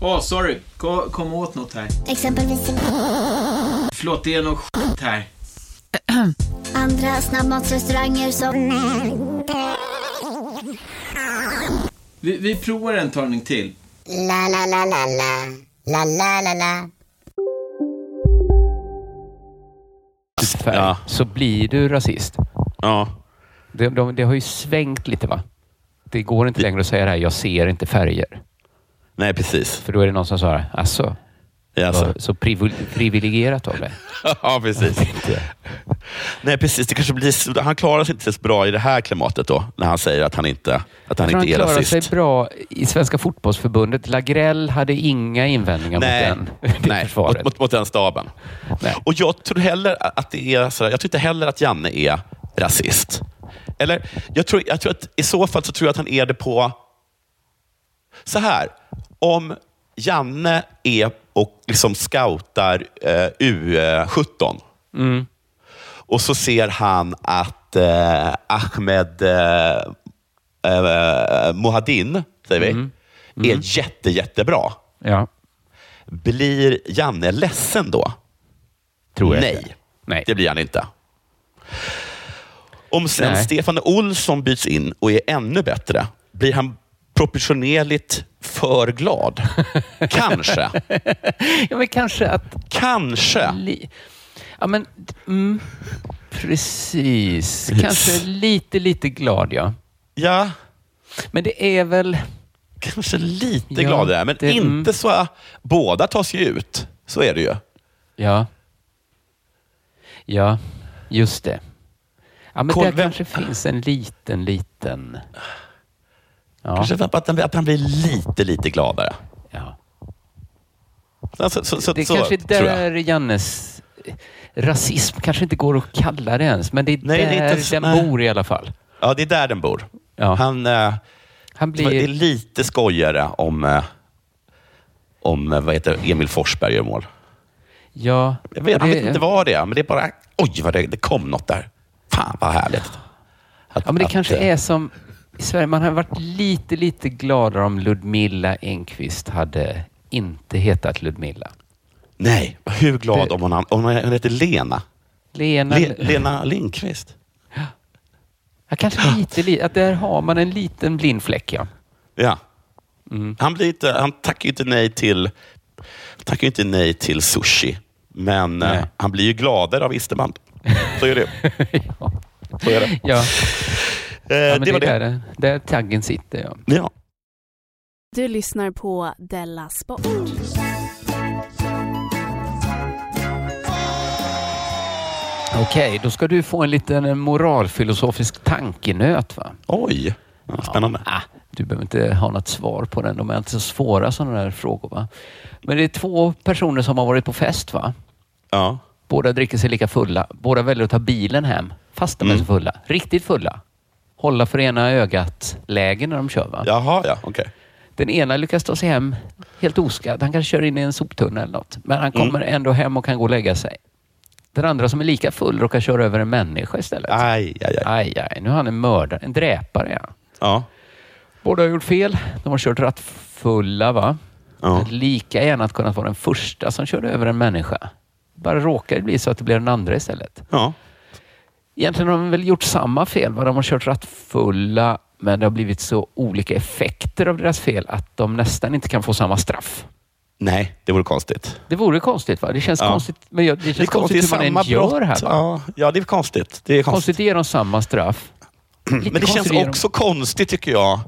Åh, sorry. Kom, kom åt något här. Exempelvis... Förlåt, det är något skit här. Andra snabbmatsrestauranger som... Vi, vi provar en talning till. La, la, la, la, la. La, la, la, la. färg så blir du rasist. Ja. Det, de, det har ju svängt lite va? Det går inte längre att säga det här, jag ser inte färger. Nej, precis. För då är det någon som sa, alltså, Jaså. så privil- privilegierat av det. [laughs] ja, precis. Nej, precis. Det kanske blir, han klarar sig inte så bra i det här klimatet då, när han säger att han inte, att han inte är klarar rasist. sig bra i Svenska fotbollsförbundet. Lagrell hade inga invändningar [laughs] Nej, mot den. nej försvaret. mot, mot, mot den staben. Och jag tror heller att det är så här, jag tror inte heller att Janne är rasist. Eller, jag tror, jag tror att i så fall så tror jag att han är det på... Så här, om Janne är och liksom scoutar eh, U17 Mm. och så ser han att eh, Ahmed eh, eh, Mohadin, säger vi, Mm. är jätte, jättebra. Ja. Blir Janne ledsen då? Tror jag Nej. inte. Nej. det blir han inte. Om sen Nej. Stefan Olsson byts in och är ännu bättre, blir han proportionerligt för glad? Kanske. [laughs] ja, men kanske att... Kanske. Li- ja, men... Mm, precis. Kanske lite, lite glad, ja. Ja. Men det är väl... Kanske lite Ja, gladare, men det- inte mm. så... Båda tas ju ut. Så är det ju. Ja. Ja, just det. Ja, men Koll, där kanske finns en liten, liten... Ja. Kanske att han, att han blir lite, lite gladare. Ja. Så, så, så, det är så, kanske jag. där Jannes rasism kanske inte går att kalla det ens, men det är Nej, det är där inte så- den nej. bor i alla fall. Ja, det är där den bor. Ja. Han, eh, Han Det är blir... lite skojigare om, eh, om eh, vad heter det, Emil Forsberg gör mål. Ja, Jag vet, det- vet inte vad det är, men det är bara... Oj, vad det, det kom något där. Fan, vad härligt. Att, Ja, men det att, kanske eh, är som... i Sverige, man hade varit lite, lite gladare om Ludmilla Enqvist hade inte hetat Ludmilla. Nej, hur glad om hon, om hon heter Lena. Lena, Le, Lena Lindqvist. Ja, kanske lite, li- att där har man en liten blind fläck, ja. Ja. Mm. Han, blir inte, han tackar inte nej till, tackar inte nej till sushi. Men eh, han blir ju gladare av isterband. Så är det. [laughs] Så är det. Ja. Eh, ja det var är det. Där, där taggen sitter, ja. Ja. Du lyssnar på Della Sport. Okej, då ska du få en liten moralfilosofisk tankenöt, va? Oj, ja, spännande. ah, du behöver inte ha något svar på den. De är inte så svåra sådana där frågor, va? Men det är två personer som har varit på fest, va? Ja. Båda dricker sig lika fulla. Båda väljer att ta bilen hem, fast de är så fulla. Riktigt fulla. Hålla för ena ögat-läge när de kör, va? Jaha, ja, okej. Den ena lyckas ta sig hem helt oskadd. Han kanske kör in i en soptunna eller något. Men han kommer ändå hem och kan gå och lägga sig. Den andra som är lika full råkar köra över en människa istället. Aj, aj, aj. aj, aj. Nu är han en mördare, en dräpare. Ja. Ja. Båda har gjort fel. De har kört rattfulla. Va? Ja. Lika gärna att kunnat vara den första som körde över en människa. Bara råkar det bli så att det blir den andra istället. Ja. Egentligen har de väl gjort samma fel. Va? De har kört rattfulla men det har blivit så olika effekter av deras fel att de nästan inte kan få samma straff. Nej, det vore konstigt. Det vore konstigt va? Det känns Ja. konstigt, men jag- det känns Det är konstigt hur man än gör brott. här. Va? Ja, ja, det är konstigt. Det är konstigt. Konstigt att ge dem samma straff. [clears throat] Men det konstigt känns också konstigt, tycker jag,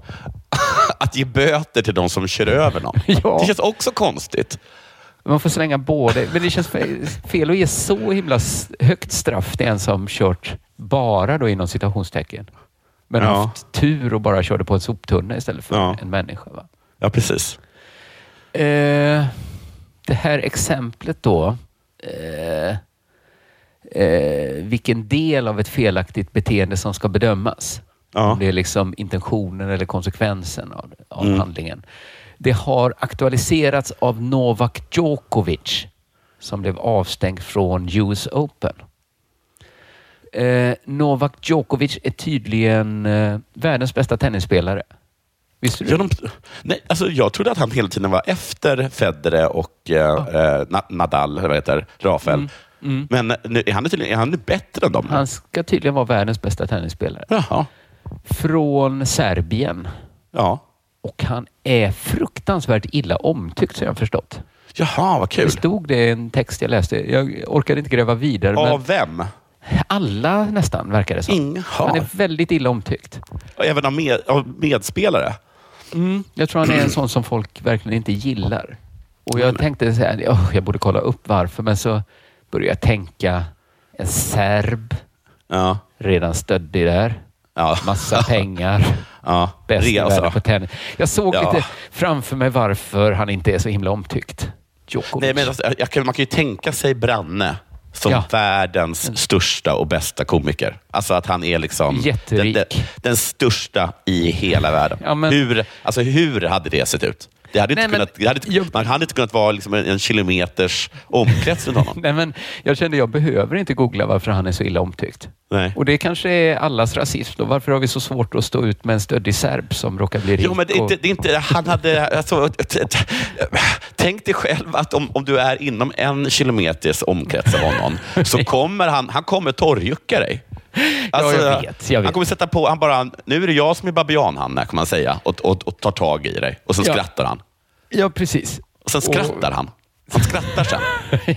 [laughs] att ge böter till de som kör över någon. [laughs] Ja. Det känns också konstigt. Man får slänga båda. Men det känns fe- fel att ge så himla högt straff till en som kört bara då inom citationstecken. Men Ja. haft tur och bara körde på en soptunna istället för Ja. en människa. Va? Ja, precis. Eh, det här exemplet då. Eh, eh, vilken del av ett felaktigt beteende som ska bedömas. Om det är liksom intentionen eller konsekvensen av, av Mm. handlingen. Det har aktualiserats av Novak Djokovic som blev avstängd från US Open. Eh, Novak Djokovic är tydligen eh, världens bästa tennisspelare. Visste du? Ja, de, nej, alltså jag trodde att han hela tiden var efter Federer och eh, eh, Na- Nadal, eller vad heter Rafael. Mm. Men nu, är, han tydligen, är han nu bättre än dem? Han ska tydligen vara världens bästa tennisspelare. Jaha. Från Serbien. Ja. Och han är fruktansvärt illa omtyckt, så jag har förstått. Jaha, vad kul. Det stod det i en text jag läste. Jag orkade inte gräva vidare. Av vem? alla nästan, verkar det som. Inga. Han är väldigt illa omtyckt. Även av, med, av medspelare? Mm. Jag tror han är en sån som folk verkligen inte gillar. Och jag tänkte så här, "Åh, jag borde kolla upp varför, men så började jag tänka, en serb, ja. redan stöddig där, massa pengar, ja. bäst i Resa. världen på tennis. Jag såg Ja. lite framför mig varför han inte är så himla omtyckt. Djokovic. Nej, men alltså, jag kan, man kan ju tänka sig Branne som Ja. världens största och bästa komiker. Alltså att han är liksom den, den, den största i hela världen. Ja, men- hur, alltså, hur hade det sett ut? Det hade inte Nej, men- kunnat, det hade, inte- Man hade inte kunnat vara liksom en, en kilometers omkrets runt honom. [laughs] Nej, men jag kände jag behöver inte googla varför han är så illa omtyckt. Nej. Och det kanske är allas rasism. Då. Varför har vi så svårt att stå ut med en stöddig serb som råkar bli rik? Jo, men det och- det är inte, han hade, alltså, tänk dig själv att om, om du är inom en kilometers omkrets av honom, så [laughs] kommer han, han kommer torrjucka dig. [laughs] Alltså, jag vet, jag vet. Han kommer sätta på, han bara, nu är det jag som är babianhanne, kan man säga, och, och, och tar tag i dig. Och sen Ja. skrattar han. Ja, precis. Och sen skrattar han. Han skrattar sen. [laughs]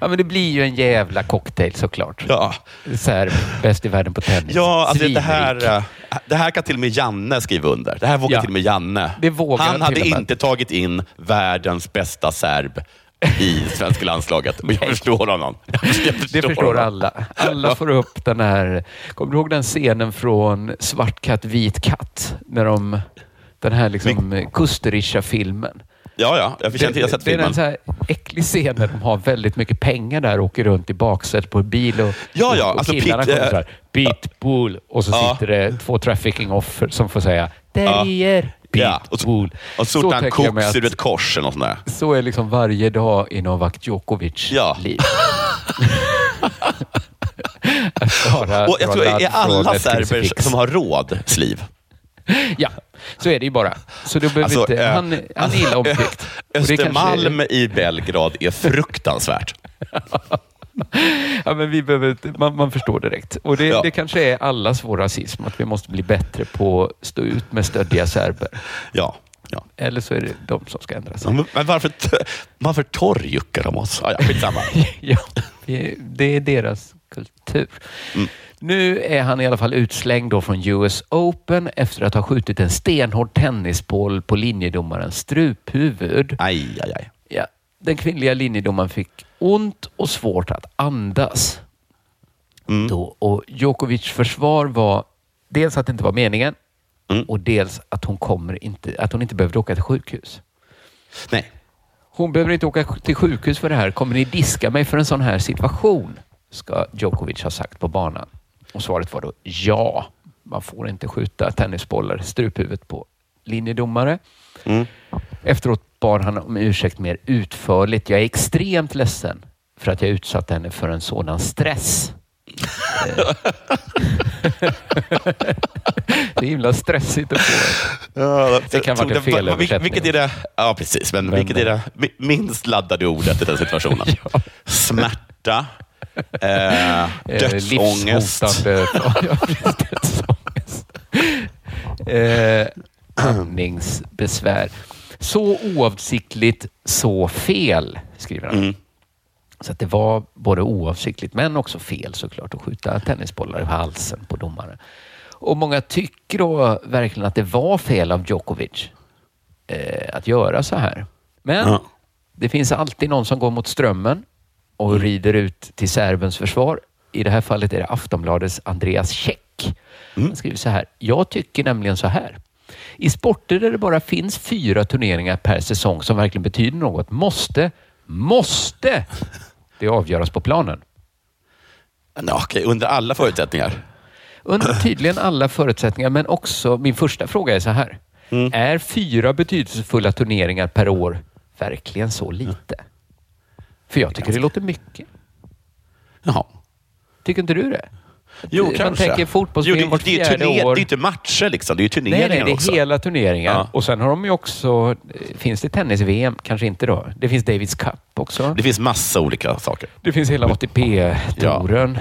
Ja, men det blir ju en jävla cocktail såklart. Ja. Serb, bäst i världen på tennis. Ja, alltså det här, eh, det här kan till och med Janne skriva under. Det här vågar Ja. till och med Janne. Han han hade och inte tagit in världens bästa serb i svenska landslaget. Och jag förstår honom. [laughs] Jag förstår Det förstår honom. alla. Alla får upp den här... Kommer du ihåg den scenen från Svart katt, vit katt? När de... Den här liksom Kusterisha-filmen. Ja, ja. Jag känner till, jag har sett det är filmen. en så här äcklig scen när de har väldigt mycket pengar där och åker runt i baksätet på en bil och, Ja, ja, och alltså killarna Pete, kommer så här, Pitbull och så Ja. sitter det två trafficking-offer som får säga Terrier, Ja, och Pitbull. Och så gjorde han koks ur ett kors eller något sånt där. Så är liksom varje dag i Novak Djokovic Ja. liv. [laughs] Bara Och jag tror är alla serber som har råd sliv. Ja, så är det ju bara. Så då behöver Alltså, inte, han, han är illa omtyckt. [laughs] Östermalm i Belgrad är fruktansvärt. [laughs] Ja, men vi behöver, man, man förstår direkt. Och det, Ja. det kanske är allas vår rasism, att vi måste bli bättre på att stå ut med stöddiga serber. Ja. ja. Eller så är det de som ska ändra sig. Ja, men- varför, varför torrjuckar de oss? Ja, ja, skitsamma. [laughs] ja, det är deras kultur. Mm. Nu är han i alla fall utslängd då från US Open efter att ha skjutit en stenhård tennisboll på linjedomarens struphuvud. Aj, aj, aj. Den kvinnliga linjedomaren fick ont och svårt att andas. Mm. Då, och Djokovic försvar var dels att det inte var meningen Mm. och dels att hon, kommer inte, att hon inte behövde åka till sjukhus. Nej. Hon behöver inte åka till sjukhus för det här. Kommer ni diska mig för en sån här situation? Ska Djokovic ha sagt på banan. Och svaret var då ja. Man får inte skjuta tennisbollar struphuvudet på linjedomare. Mm. Efteråt bad han om ursäkt mer utförligt. Jag är extremt ledsen för att jag utsatte henne för en sådan stress. Eh. [laughs] det är himla stressigt att få. Ja, Det kan vara en felöversättning. Vilket är det, ja, precis. Men, Men- vilket är det mi- minst laddade ordet i den situationen? [laughs] Smärta, eh, dödsångest. [laughs] Ja, precis, dödsångest. Eh, andningsbesvär. Så oavsiktligt, så fel, skriver han. Mm. Så att det var både oavsiktligt men också fel såklart att skjuta tennisbollar i halsen på domaren. Och många tycker då verkligen att det var fel av Djokovic eh, att göra så här. Men Ja. det finns alltid någon som går mot strömmen och rider ut till serbens försvar. I det här fallet är det Aftonbladets Andreas Käck. Han skriver så här. Jag tycker nämligen så här. I sporter där det bara finns fyra turneringar per säsong som verkligen betyder något måste, måste det avgöras på planen. Ja, okej, under alla förutsättningar. Under tydligen alla förutsättningar, men också min första fråga är så här. Är fyra betydelsefulla turneringar per år verkligen så lite? För jag tycker det låter mycket. Jaha. Tycker inte du det? Jo, Man kanske. tänker fotbolls-VM Jo, det, vart det, är fjärde år. det är inte matcher, liksom. det är ju turneringar nej, det är också. hela turneringar. Ja. Och sen har de ju också, finns det tennis-VM? Kanske inte då. Det finns Davis Cup också. Det finns massa olika saker. Det finns hela ATP-touren.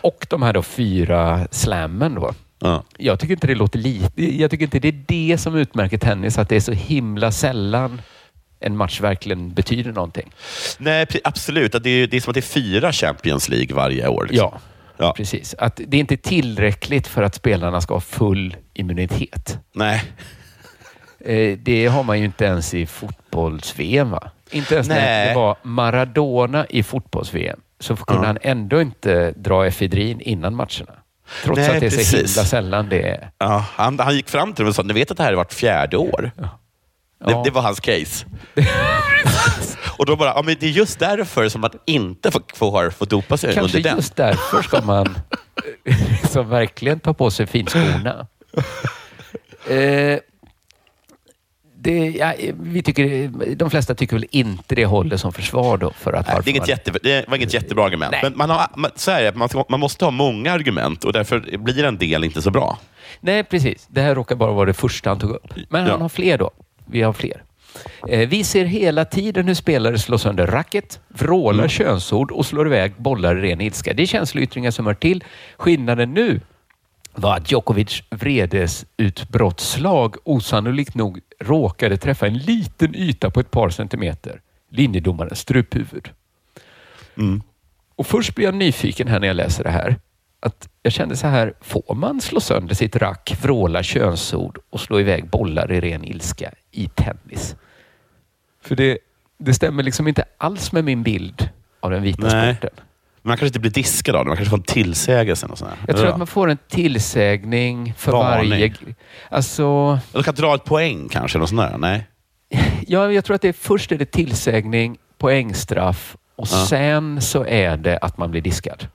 Och de här då fyra slammen då. Ja. Jag tycker inte det låter lite. Jag tycker inte det är det som utmärker tennis, att det är så himla sällan en match verkligen betyder någonting. Nej, absolut. Det är, det är som att det är fyra Champions League varje år. Liksom. Ja, Ja. precis. Att det är inte tillräckligt för att spelarna ska ha full immunitet. Nej. [laughs] Eh, Det har man ju inte ens i fotbolls-VM. Va? Inte ens när Nej. det var Maradona i fotbolls-VM så kunde Ja. han ändå inte dra efedrin innan matcherna. Trots Nej, att det är så precis. himla sällan det är. Ja, han, han gick fram till dem och sa, ni vet att det här är vart fjärde år? Det, Ja. det var hans case. [laughs] och då bara, ja, men det är just därför som man inte får, får, dopa sig Kanske under den. just därför ska man [laughs] liksom verkligen ta på sig finskorna. [laughs] Eh, det, ja, vi tycker, de flesta tycker väl inte det håller som försvar då för att Nej, det, är inget man- jätte, det var inget jättebra argument. Nej. Men man, har, man, så är det, man, man måste ha många argument och därför blir en del inte så bra. Nej, precis. Det här råkar bara vara det första han tog upp. Men Ja. han har fler då. Vi har fler. Eh, vi ser hela tiden hur spelare slår sönder racket, vrålar Mm. könsord och slår iväg bollar i ren ilska. Det är känsloyttringar som hör till. Skillnaden nu var att Djokovic vredesutbrottsslag osannolikt nog råkade träffa en liten yta på ett par centimeter. Linjedomarens struphuvud. Mm. Och först blir jag nyfiken här när jag läser det här. Att jag kände så här, får man slå sönder sitt rack, vråla könsord och slå iväg bollar i ren ilska i tennis? För det, det stämmer liksom inte alls med min bild av den vita Nej. sporten. Man kanske inte blir diskad av det, man kanske får en tillsägelse. Och sånt där. Jag tror att man får en tillsägning för Varning. varje... Alltså, De kan dra ett poäng kanske, eller sånt där. Nej. [laughs] ja, jag tror att det är, först är det tillsägning, poängstraff och Ja. sen så är det att man blir diskad.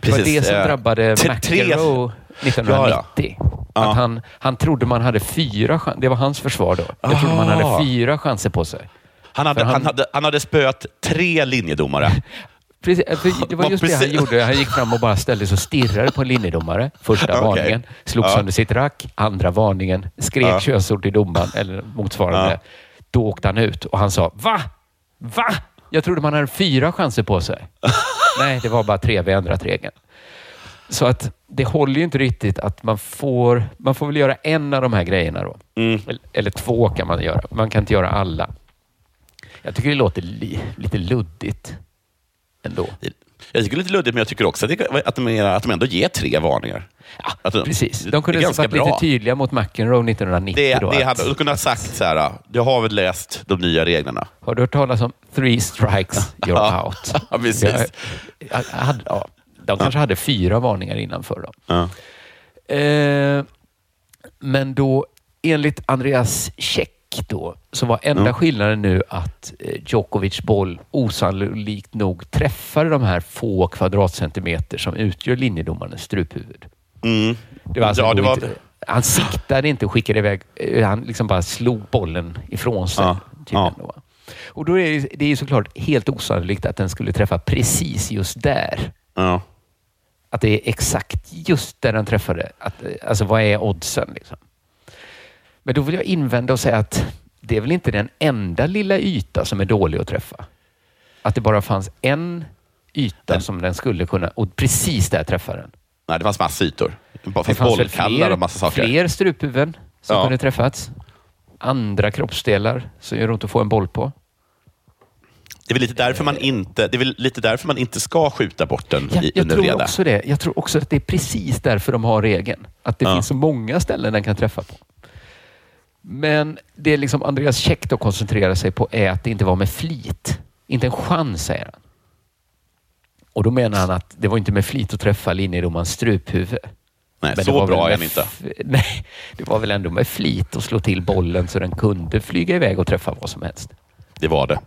Det var Precis, det som eh, drabbade McEnroe 1990. Ja, Att han, han trodde man hade fyra chanser. Det var hans försvar då. Jag trodde man hade fyra chanser på sig. Han hade, han... han- hade, han hade spöat tre linjedomare. [laughs] Precis, [laughs] det var just det han precis- gjorde. Han gick fram och bara ställde sig och stirrade på en linjedomare. Första [laughs] Okej. varningen, slog Ja. sönder sitt rack. Andra varningen, skrek Ja. könsord till domaren eller motsvarande. Ja. Då åkte han ut och han sa Va? Va? Jag trodde man hade fyra chanser på sig. [laughs] Nej, det var bara tre. Vi ändrat regeln. Så att det håller ju inte riktigt att man får... Man får väl göra en av de här grejerna då. Mm. Eller, eller två kan man göra. Man kan inte göra alla. Jag tycker det låter li, lite luddigt ändå. Jag tycker det är lite luddigt, men jag tycker också att, det, att, de, att de ändå ger tre varningar. att de, Precis. De kunde ganska varit bra. lite tydliga mot McEnroe 1990. Det, då, det att- hade, du kunde ha sagt så här, du har väl läst de nya reglerna? Har du hört talas om three strikes, [laughs] you're Ja. out? Ja, precis. Jag, jag hade, ja, de kanske hade fyra varningar innanför dem. Ja. Eh, men då, enligt Andreas Käck då, så var enda Ja. skillnaden nu att eh, Djokovic boll osannolikt nog träffade de här få kvadratcentimeter som utgör linjedomarens struphuvud. Mm. Det var alltså ja, det var, inte, han siktade inte och skickade iväg. eh, Han liksom bara slog bollen ifrån sig. Ja, tydligen ja. Då. Och då är det, det är såklart helt osannolikt att den skulle träffa precis just där. ja. Att det är exakt just där den träffade. Att, eh, alltså vad är oddsen? Liksom? Men då vill jag invända och säga att det är väl inte den enda lilla yta som är dålig att träffa. Att det bara fanns en yta som den skulle kunna och precis där träffade den. Nej, det fanns massa ytor. Det Det fanns bollkallar och massa saker. fler struphuvuden som Ja. kunde träffats. Andra kroppsdelar som gör ont att få en boll på. Det är väl lite därför man inte, det är lite därför man inte ska skjuta bort den Jag, i, jag tror reda. också det. Jag tror också att det är precis därför de har regeln. Att det Ja. finns så många ställen den kan träffa på. Men det liksom Andreas Käck då koncentrerar sig på är att det inte var med flit. Inte en chans, säger han. Och då menar han att det var inte med flit att träffa linjedomarens struphuvud. Nej, Men så bra är den inte. [laughs] Nej, det var väl ändå med flit att slå till bollen så den kunde flyga iväg och träffa vad som helst. Det var det.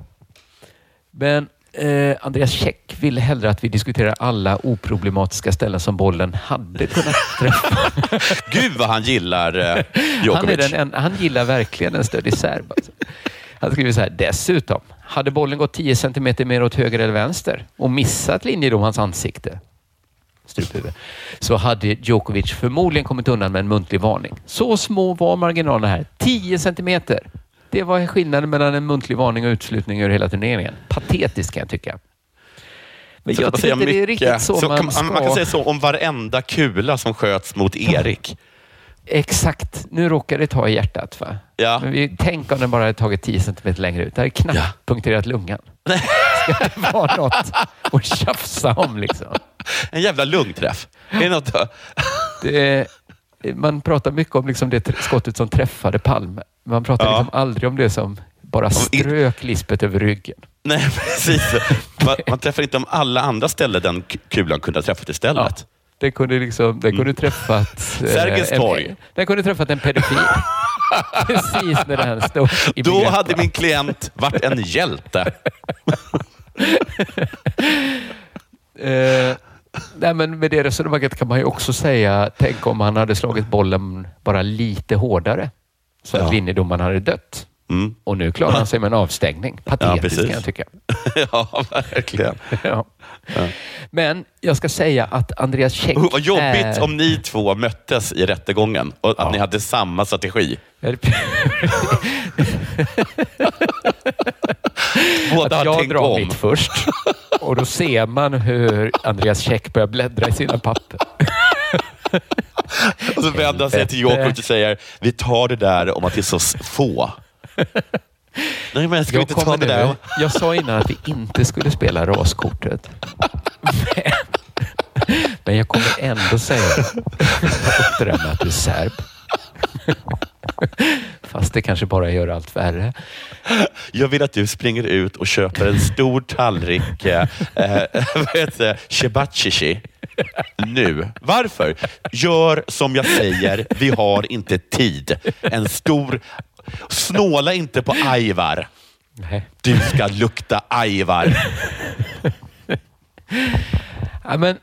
Men eh, Andreas Käck ville hellre att vi diskuterar alla oproblematiska ställen som bollen hade kunnat [laughs] träffa. Gud vad han gillar eh, han, Djokovic. den, en, han gillar verkligen en stöddig serb. Alltså. Han skriver så här, dessutom, hade bollen gått 10 centimeter mer åt höger eller vänster och missat linjedomarens ansikte, struphuvud, så hade Djokovic förmodligen kommit undan med en muntlig varning. Så små var marginalerna här. 10 centimeter. Det var skillnaden mellan en muntlig varning och utslutning ur hela turneringen. Patetiskt kan jag tycka. Men Så jag man tycker inte det är riktigt så, Så man kan, ska... man, man kan säga så om varenda kula som sköts mot Erik. Exakt. Nu råkar det ta i hjärtat. Va? Ja. Men vi, tänk om den bara hade tagit 10 centimeter längre ut. Det hade knappt punkterat lungan. Ska det vara något att tjafsa om liksom? En jävla lungträff. Är det något? Det, man pratar mycket om liksom det skottet som träffade Palme. Man pratar Ja. liksom aldrig om det som bara strök Lisbeth över ryggen. Nej, [laughs] precis. [laughs] Man, man träffar inte om alla andra ställen den kulan kunde ha träffat istället. Det kunde, liksom, det kunde träffat... [laughs] eh, Sergels en- torg. Den kunde träffat en pedofil. Precis när den stod i Då begrepp, hade min klient varit en hjälte. Eh, nej, men med det resonemanget kan man ju också säga, tänk om han hade slagit bollen bara lite hårdare så att Ja. linjedomaren hade dött. Mm. Och nu klarar han sig med en avstängning. Patetiskt precis. kan jag tycka. [laughs] ja, verkligen. [laughs] Ja. Men jag ska säga att Andreas Käck vad jobbigt är... om ni två möttes i rättegången och att ni hade samma strategi. [laughs] Båda att jag drar om. mitt först och då ser man hur Andreas Käck börjar bläddra i sina papper. Och så vänder han sig till Djokovic och säger, vi tar det där om att det är så få. Nej, men ska vi Jag, inte ta det där? jag sa innan att vi inte skulle spela raskortet. Men, men jag kommer ändå säga det med att du är serb. [laughs] Fast det kanske bara gör allt värre. Jag vill att du springer ut och köper en stor tallrik eh, eh, [laughs] vad heter det? cebachichi nu. Varför? Gör som jag säger. Vi har inte tid. En stor... Snåla inte på ajvar. Nej. Du ska lukta ajvar. Ja, men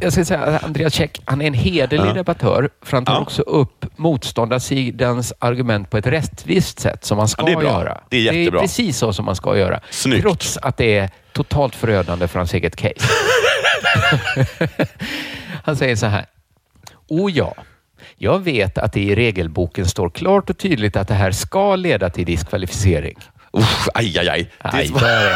jag ska säga att Andreas Käck, han är en hederlig Ja. debattör, för han tar Ja. också upp motståndarsidans argument på ett rättvist sätt, som man ska Ja, det är bra. göra. Det är Det jättebra. är precis så som man ska göra. Snyggt. Trots att det är totalt förödande för hans eget case. [laughs] han säger så här. O ja, jag vet att det i regelboken står klart och tydligt att det här ska leda till diskvalificering. Usch, aj, aj, aj. Det Aj, där är.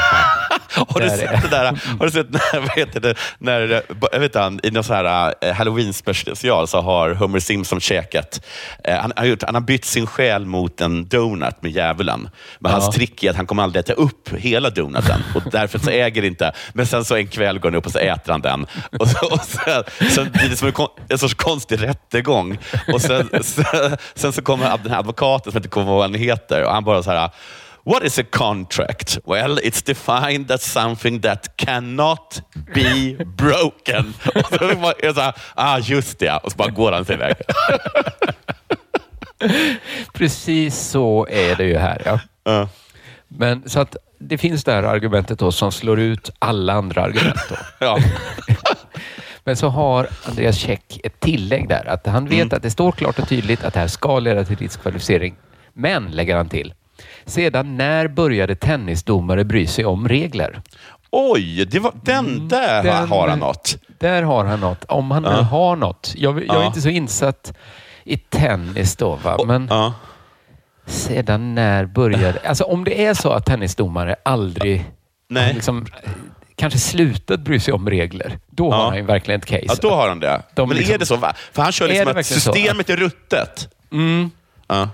[laughs] Har du sett det där? Har du sett när, [laughs] vad heter det, när, vet han, i någon här eh, halloween special så har Homer Simpson käkat. Eh, han, har gjort, han har bytt sin själ mot en donut med djävulen. Men Ja. hans trick är att han kommer aldrig äta upp hela donuten och därför så äger inte. Men sen så en kväll går han upp och så äter han den. Och så, och sen, sen blir det som en, kon- en sorts konstig rättegång. Och sen, [laughs] sen, sen så kommer den här advokaten som inte kommer ihåg vad han heter och han bara så här What is a contract? Well, it's defined as something that cannot be broken. Och så är det så här, ah just det, och så bara går han sig iväg. [laughs] Precis så är det ju här. Ja. Ja. Men så att det finns det här argumentet då som slår ut alla andra argument. [laughs] Ja. [laughs] Men så har Andreas Käck ett tillägg där. Att han vet Mm. att det står klart och tydligt att det här ska leda till diskvalificering. Men, lägger han till, sedan när började tennisdomare bry sig om regler? Oj, det var, den där Mm, den- har han något. Där har han något. Om han nu Ja. har något. Jag, jag är Ja. inte så insatt i tennis då, va? men Ja. sedan när började... Alltså om det är så att tennisdomare aldrig Nej. liksom, kanske slutat bry sig om regler, då har han ju verkligen ett case. Ja, då har han det. De Men liksom- är det så? Va? För han kör Är liksom att verkligen så? systemet är ruttet. Mm. Ja.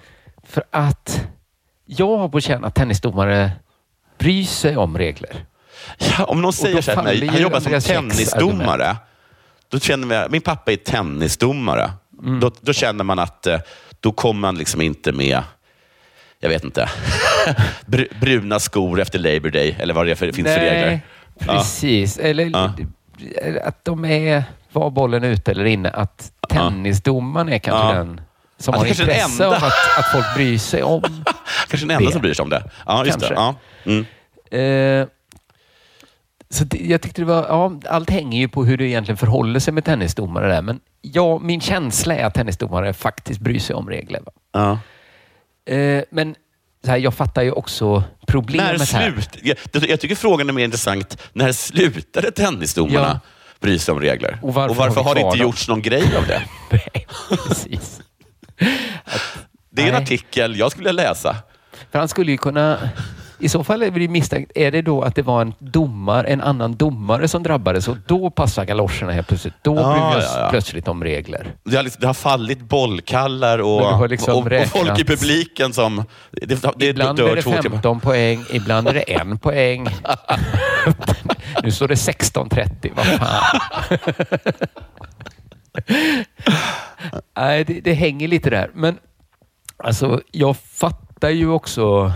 För att jag har på känn att tennisdomare bryr sig om regler. Ja, om någon säger så här till mig, han jobbar som tennisdomare. Då känner jag, min pappa är tennisdomare. Mm. Då, då känner man att eh, då kommer man liksom inte med, jag vet inte, [laughs] Br- bruna skor efter Labour Day, eller vad det är för, finns för regler. Ja. precis. Eller, Ja. eller att de är, var bollen ute eller inne, att tennisdomaren är kanske Ja. den som Ja, har det kanske är den intresse av att, att folk bryr sig om [laughs] Kanske den enda det. som bryr sig om det. Ja, just Kanske. det. Ja. Mm. Eh, så det, jag tyckte det var, ja, allt hänger ju på hur det egentligen förhåller sig med tennisdomare där. Men ja, min känsla är att tennisdomare faktiskt bryr sig om regler. Ja. Eh, men så här, jag fattar ju också problemet När här. slut, jag, jag tycker frågan är mer intressant. När slutade tennisdomarna bry sig om regler? Och varför har vi har det kvar inte gjorts någon grej av det? [laughs] Nej, precis. Det är en artikel jag skulle läsa. För han skulle ju kunna... I så fall är det misstänkt, är det då att det var en domar, en annan domare som drabbades och då passar galoscherna helt plötsligt. Då Ja, bryr vi oss ja, ja. plötsligt om regler. Det har, liksom, det har fallit bollkallar och, liksom och, och folk i publiken som... Det, det Ibland är det två timmar. 15 poäng, ibland är det en poäng. [laughs] nu står det 16.30, vad fan. [laughs] [laughs] Nej, det, det hänger lite där. Men alltså, jag fattar ju också...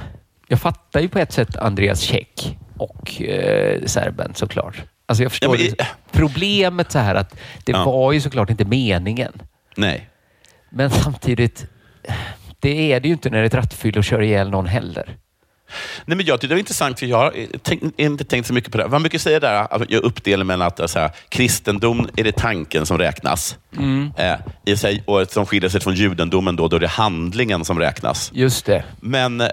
Jag fattar ju på ett sätt Andreas Käck och eh, serben såklart. Alltså jag förstår Ja, men. Problemet så här att det Ja. var ju såklart inte meningen. Nej. Men samtidigt, det är det ju inte när ett rattfyll och kör ihjäl någon heller. Nej, men jag tyckte det var intressant, för jag har eh, tänkt, inte tänkt så mycket på det. Man brukar säga där, att jag uppdelar mellan att så här, kristendom är det tanken som räknas. Eh, i sig, och som skiljer sig från judendomen, då, då är det handlingen som räknas. Just det. Men eh,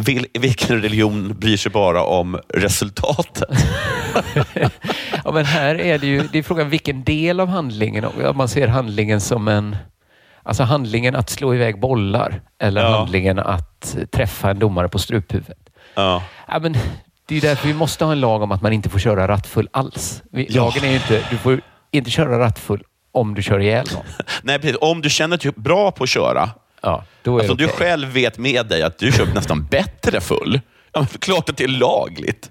vil, vilken religion bryr sig bara om resultatet? [laughs] Ja, men här är det ju, det är frågan vilken del av handlingen, om man ser handlingen som en, alltså handlingen att slå iväg bollar eller Ja. handlingen att träffa en domare på struphuvudet. Ja. Ja, men det är därför vi måste ha en lag om att man inte får köra rattfull alls. Vi, Ja. Lagen är ju inte, du får inte köra rattfull om du kör ihjäl någon. [laughs] Nej, precis. Om du känner dig bra på att köra, Ja, då är alltså, det du okej. själv vet med dig att du kör nästan bättre full, ja, men klart att det är lagligt.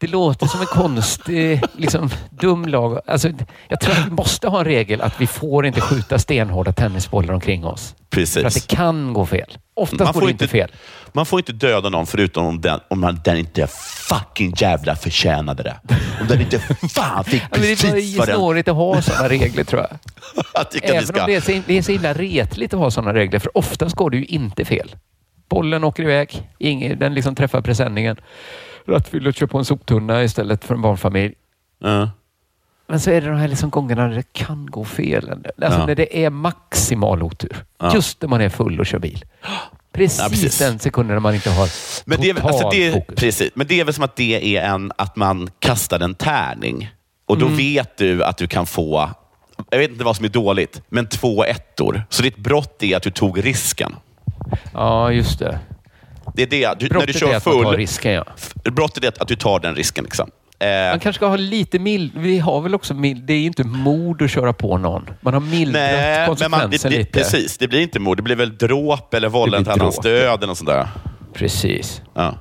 Det låter som en konstig, liksom, dum lag. Alltså, jag tror att vi måste ha en regel att vi får inte skjuta stenhårda tennisbollar omkring oss. Precis. För att det kan gå fel. Oftast går det inte fel. Man får inte döda någon förutom om den, om man, den inte fucking jävla förtjänade det. Om den inte fan fick det är precis bara vad den... snårigt att ha sådana regler tror jag. [laughs] Jag Även ska... om det är, så, det är så himla retligt att ha sådana regler, för oftast går det ju inte fel. Bollen åker iväg, ingen, den liksom träffar presenningen. Rattfyllet kör på en soptunna istället för en barnfamilj. Ja. Men så är det de här liksom gångerna när det kan gå fel. Alltså Ja. när det är maximal otur. Ja. Just när man är full och kör bil. Precis, Ja, precis. den sekunden när man inte har Men det, är, alltså det, fokus. precis, men det är väl som att det är en, att man kastar en tärning. Och då Mm. vet du att du kan få, jag vet inte vad som är dåligt, men två ettor. Så ditt brott är att du tog risken. Ja, just det. Det är det. Du, när du Brottet kör är att man tar full, risken, ja. brottet är att, du tar den risken. Liksom. Eh, Man kanske ska ha lite mild... Vi har väl också mild... Det är inte mord att köra på någon. Man har mildrat konsekvensen lite. precis. Det blir inte mord. Det blir väl dråp eller vållande till annans död eller något sånt där. Precis. Ja.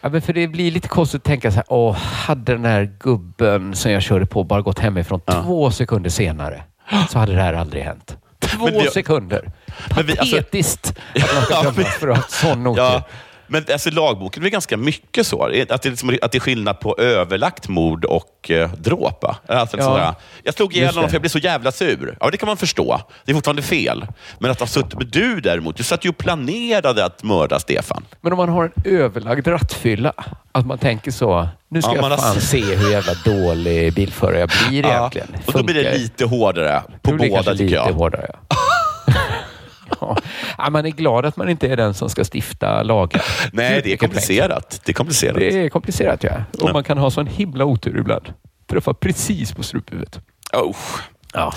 Ja, men för det blir lite konstigt att tänka så här, åh, hade den här gubben som jag körde på bara gått hemifrån två sekunder senare så hade det här aldrig hänt. Två Men vi- sekunder. Men vi- alltså- Patetiskt att man ska dömas men- för att ha sån otur. Ja, men alltså, lagboken är ganska mycket så. Att det, är liksom, att det är skillnad på överlagt mord och eh, dråp. Alltså, Ja, sådär, jag slog ihjäl honom för jag blev så jävla sur. Ja, det kan man förstå. Det är fortfarande fel. Men att ha suttit... Men du däremot, du satt ju och planerade att mörda Stefan. Men om man har en överlagd rattfylla, att man tänker så, nu ska Ja, man jag har- fan se hur jävla dålig bilförare jag blir egentligen. och då blir det lite hårdare på båda, tycker lite jag. hårdare. Ja. [laughs] ja. Man är glad att man inte är den som ska stifta lagar. Nej, det är komplicerat. Det är komplicerat. Det är komplicerat, ja. Och Ja. man kan ha sån himla otur ibland. Träffa precis på struphuvudet. Oh. Ja.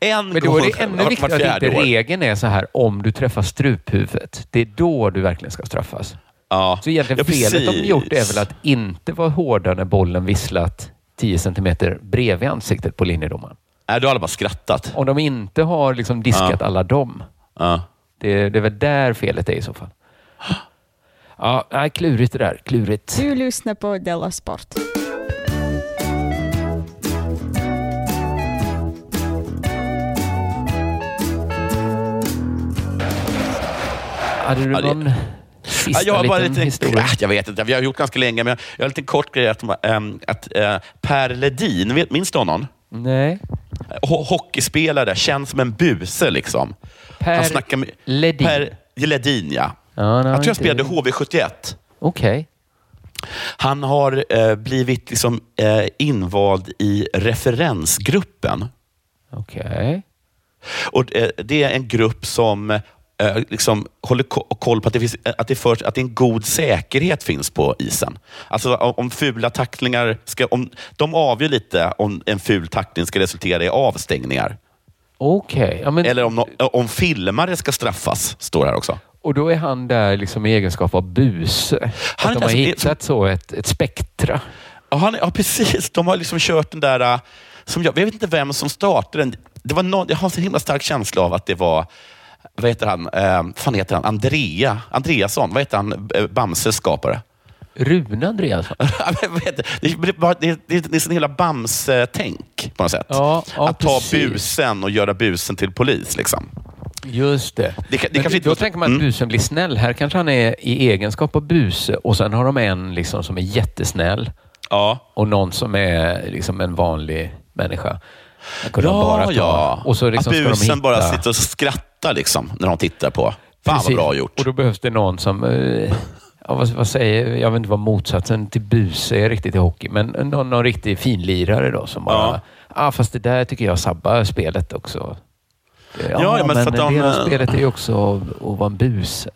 En Men då är det ännu viktigare att inte år. regeln är så här, om du träffar struphuvudet, det är då du verkligen ska straffas. Ja. Så egentligen Ja, felet de gjort är väl att inte vara hårda när bollen visslat 10 centimeter bredvid ansiktet på linjedomaren. Nej, då har alla bara skrattat. Om de inte har liksom diskat Ja. alla dem, Ja. det, det är väl där felet är i så fall. Ja, nej, klurigt det där. Klurigt. Du lyssnar på Della Sport. Hade du Ja, det- någon sista Ja, jag har bara liten lite, historia? Jag vet inte, vi har gjort ganska länge, men jag har en liten kort grej. Att, ähm, att äh, Per Ledin, minns du honom? Nej. Ho- hockeyspelare, känns som en buse liksom. Per Han snackar med, Ledin? Per Ledin, ja. Ja, nej, jag tror jag spelade HV71. Okej. Han har eh, blivit liksom, eh, invald i referensgruppen. Okej. Och, eh, det är en grupp som liksom håller ko- koll på att det, finns, att, det förs, att det en god säkerhet finns på isen. Alltså om, fula tacklingar, ska, om, de avgör lite om en ful tackling ska resultera i avstängningar. Okej. Ja, men- Eller om, om filmare ska straffas, står det här också. Och då är han där liksom i egenskap av buse? Han- att de har hittat så ett, ett spektra? Ja, han, ja, precis. De har liksom kört den där... äh, Som jag, jag vet inte vem som startade den. Det var någon, jag har en så himla stark känsla av att det var... Vad heter han? Eh, fan heter han? Andrea Andreasson. Vad heter han? Eh, Bamses skapare. Rune Andreasson? [laughs] Det? Det det det är- en hela Bamse-tänk på något sätt. Ja, ja, att ta precis. busen och göra busen till polis. Liksom. Just det. Det, det Men då tänker man att Mm. busen blir snäll. Här kanske han är i egenskap av buse och sen har de en liksom som är jättesnäll Ja. och någon som är liksom en vanlig människa. Ja, bara ta. ja. Och så liksom att busen bara sitter och skrattar liksom, när de tittar på. Fan Precis. vad bra gjort. Och då behövs det någon som... eh, Ja, vad, vad säger Jag vet inte vad motsatsen till buse är riktigt i hockey, men någon, någon riktig finlirare då som bara... Ja. Ah, fast det där tycker jag sabbar spelet också. Ja, Ja, men men, så att en de, del av eh, spelet är ju också att, vara en buse.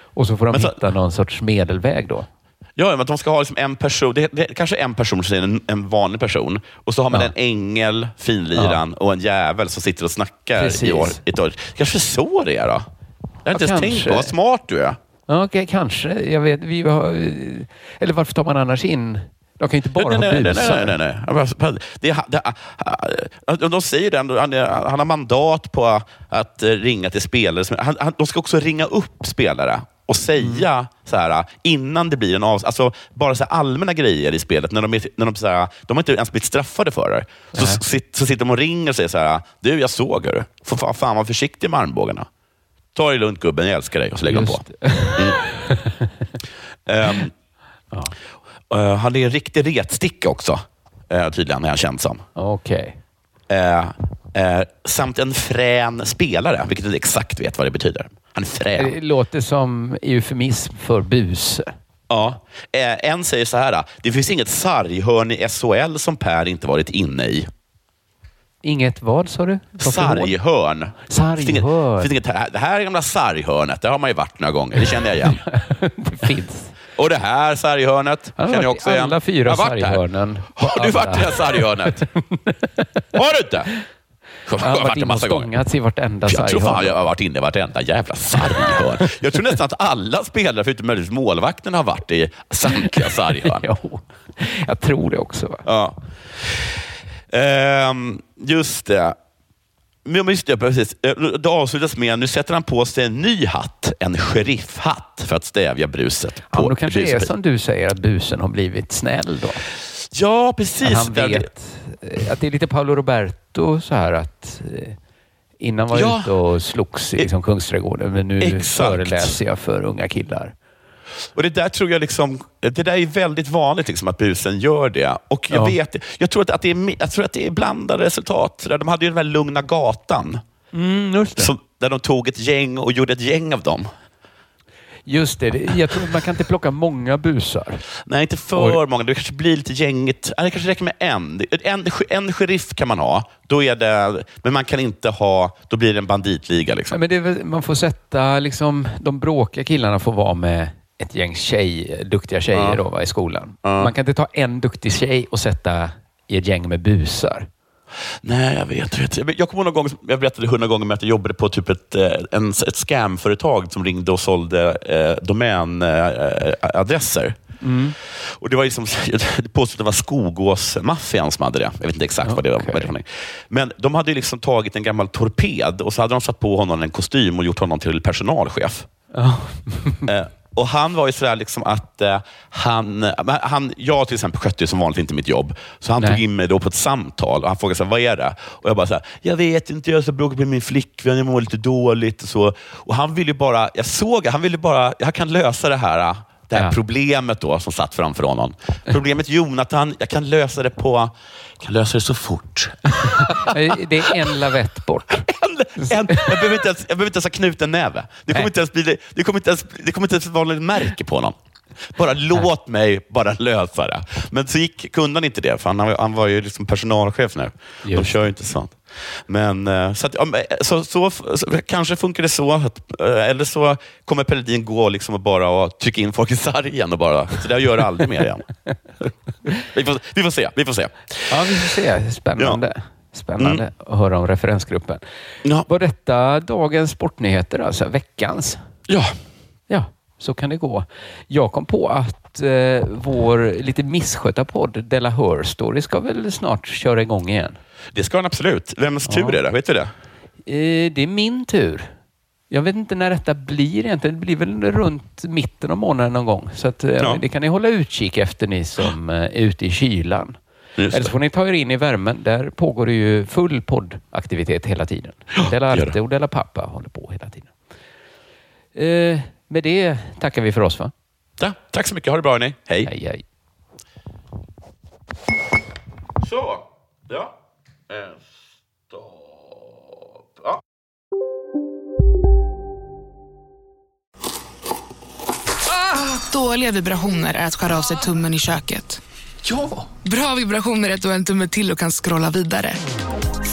Och så får de Men så- hitta någon sorts medelväg då. Ja, men att de ska ha liksom en person. Det, det kanske en person som är en, en vanlig person. Och så har man Ja. en ängel, finliran och en jävel som sitter och snackar Precis. i år, i år. Kanske så det är då? Jag har inte Ja, ens tänkt kanske. på vad smart du är. Ja, okej, kanske. Jag vet, vi har, eller varför tar man annars in... De kan ju inte bara nej, ha nej, nej, busar. nej, nej, nej. Det, det, de säger det, han, han har mandat på att ringa till spelare. Han, han, de ska också ringa upp spelare och säga Mm. så här, innan det blir en av, alltså bara så allmänna grejer i spelet. När de, är, när de, så här, de har inte ens blivit straffade för det. Så, Nej. sit, så sitter de och ringer och säger så här, du jag såg. Får fan, fan vara försiktig med armbågarna. Ta det lugnt gubben, jag älskar dig. Och så lägger de på. [laughs] Ehm, eh, han är en riktig retsticka också, uh, tydligen, är han känd som. Okej. Eh, eh, samt en frän spelare, vilket inte exakt vet vad det betyder. Han är frän. Det låter som eufemism för buse. Ja. Eh, En säger så här, det finns inget sarghörn i SHL som Per inte varit inne i. Inget vad sa du? Sarghörn. Sarghörn. Här- Det här gamla sarghörnet, där har man ju varit några gånger. Det känner jag igen. [laughs] det finns. Och det här sarghörnet känner jag också igen. alla fyra sarghörnen. Har du varit i det här sarghörnet? [laughs] Har du inte? Jag Jag har varit inne och stångats i vartenda Jag tror fan sarghörn. jag har varit inne i vartenda jävla sarghörn. Jag tror nästan att alla spelare, förutom möjligtvis målvakten, har varit i samtliga [laughs] sarghörn. jo, jag tror det också. Va? Ja. Ehm, just det. Men just det, precis. Eh, Det avslutas med, nu sätter han på sig en ny hatt, en sheriffhatt, för att stävja bruset. Ja, på då kanske det är som du säger, att busen har blivit snäll då. Ja, precis. Att han vet eh, att det är lite Paolo Roberto så här att eh, innan var jag Ja. ute och slogs i liksom Kungsträdgården, men nu Exakt. föreläser jag för unga killar. Och det där tror jag liksom, det där är väldigt vanligt liksom, att busen gör det. Och jag, Ja. vet, jag, tror att, att det är, jag tror att det är blandade resultat. De hade ju den här Lugna Gatan, som, där de tog ett gäng och gjorde ett gäng av dem. Just det, jag tror att man kan inte plocka många busar. Nej, inte för många. Det kanske blir lite gängigt. Det kanske räcker med en. en. En sheriff kan man ha, då är det, men man kan inte ha... Då blir det en banditliga. Liksom. men det man får sätta, liksom, de bråkiga killarna får vara med ett gäng tjej, duktiga tjejer Ja. då, va, i skolan. Man kan inte ta en duktig tjej och sätta i ett gäng med busar. Nej, jag vet. Jag, vet. jag kommer ihåg någon gång, jag berättade hundra gånger att jag jobbade på typ ett, eh, en, ett scamföretag som ringde och sålde eh, domänadresser. Och det var liksom, [laughs] det att det var Skogås-maffian som hade det. Jag vet inte exakt vad det var. Vad det var. Men de hade liksom tagit en gammal torped och så hade de satt på honom en kostym och gjort honom till personalchef. Eh, och Han var ju sådär liksom att eh, han, han, jag till exempel skötte ju som vanligt inte mitt jobb. Så han Nej. tog in mig då på ett samtal och han frågade så här, vad är det? Och jag bara, så här, jag vet inte, jag ska bråka med min flickvän, jag mår lite dåligt. Och, så. och han ville ju bara, jag såg han ville bara, jag kan lösa det här, det här Ja. problemet då som satt framför honom. Problemet Jonathan, jag kan lösa det på, jag kan lösa det så fort. [laughs] Det är en lavett bort. [laughs] En, jag, behöver inte ens, jag behöver inte ens ha knuten näve. Det kommer, Nej. inte ens bli, det, kommer inte ens, det kommer inte ens vara något märke på honom. Bara låt mig bara lösa det. Men så gick, kunde han inte det, för han, han var ju liksom personalchef nu. De Just. kör ju inte sånt. Men, eh, så, att, ja, men, så, så, så, kanske funkar det så, att, eh, eller så kommer Pelledin gå liksom och bara och trycka in folk i sargen och bara, så där gör det aldrig mer igen. [laughs] vi, får, vi får se. Vi får se. Ja, vi får se. Spännande. Spännande Mm. att höra om referensgruppen. Var detta dagens sportnyheter, alltså veckans? Ja. Ja, så kan det gå. Jag kom på att eh, vår lite misskötta podd Della Hör Story ska väl snart köra igång igen. Det ska han absolut. Vems tur är det? Vet du det? Eh, det är min tur. Jag vet inte när detta blir egentligen. Det blir väl runt mitten av månaden någon gång. Så att, eh, Ja. det kan ni hålla utkik efter ni som eh, är ute i kylan. Just Eller så får ni ta er in i värmen. Där pågår det ju full poddaktivitet hela tiden. Della gör det. Arte och Della Pappa håller på hela tiden. Eh, med det tackar vi för oss va? Ja, tack så mycket. Ha det bra hörni. Hej. Hej, hej. Så. Ja. Eh, Stopp. Ja. Dåliga vibrationer är att skära av sig tummen i köket. Ja! Bra vibrationer är att du har en tumme till och kan scrolla vidare.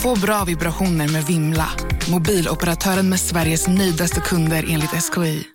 Få bra vibrationer med Vimla. Mobiloperatören med Sveriges nöjdaste kunder enligt SKI.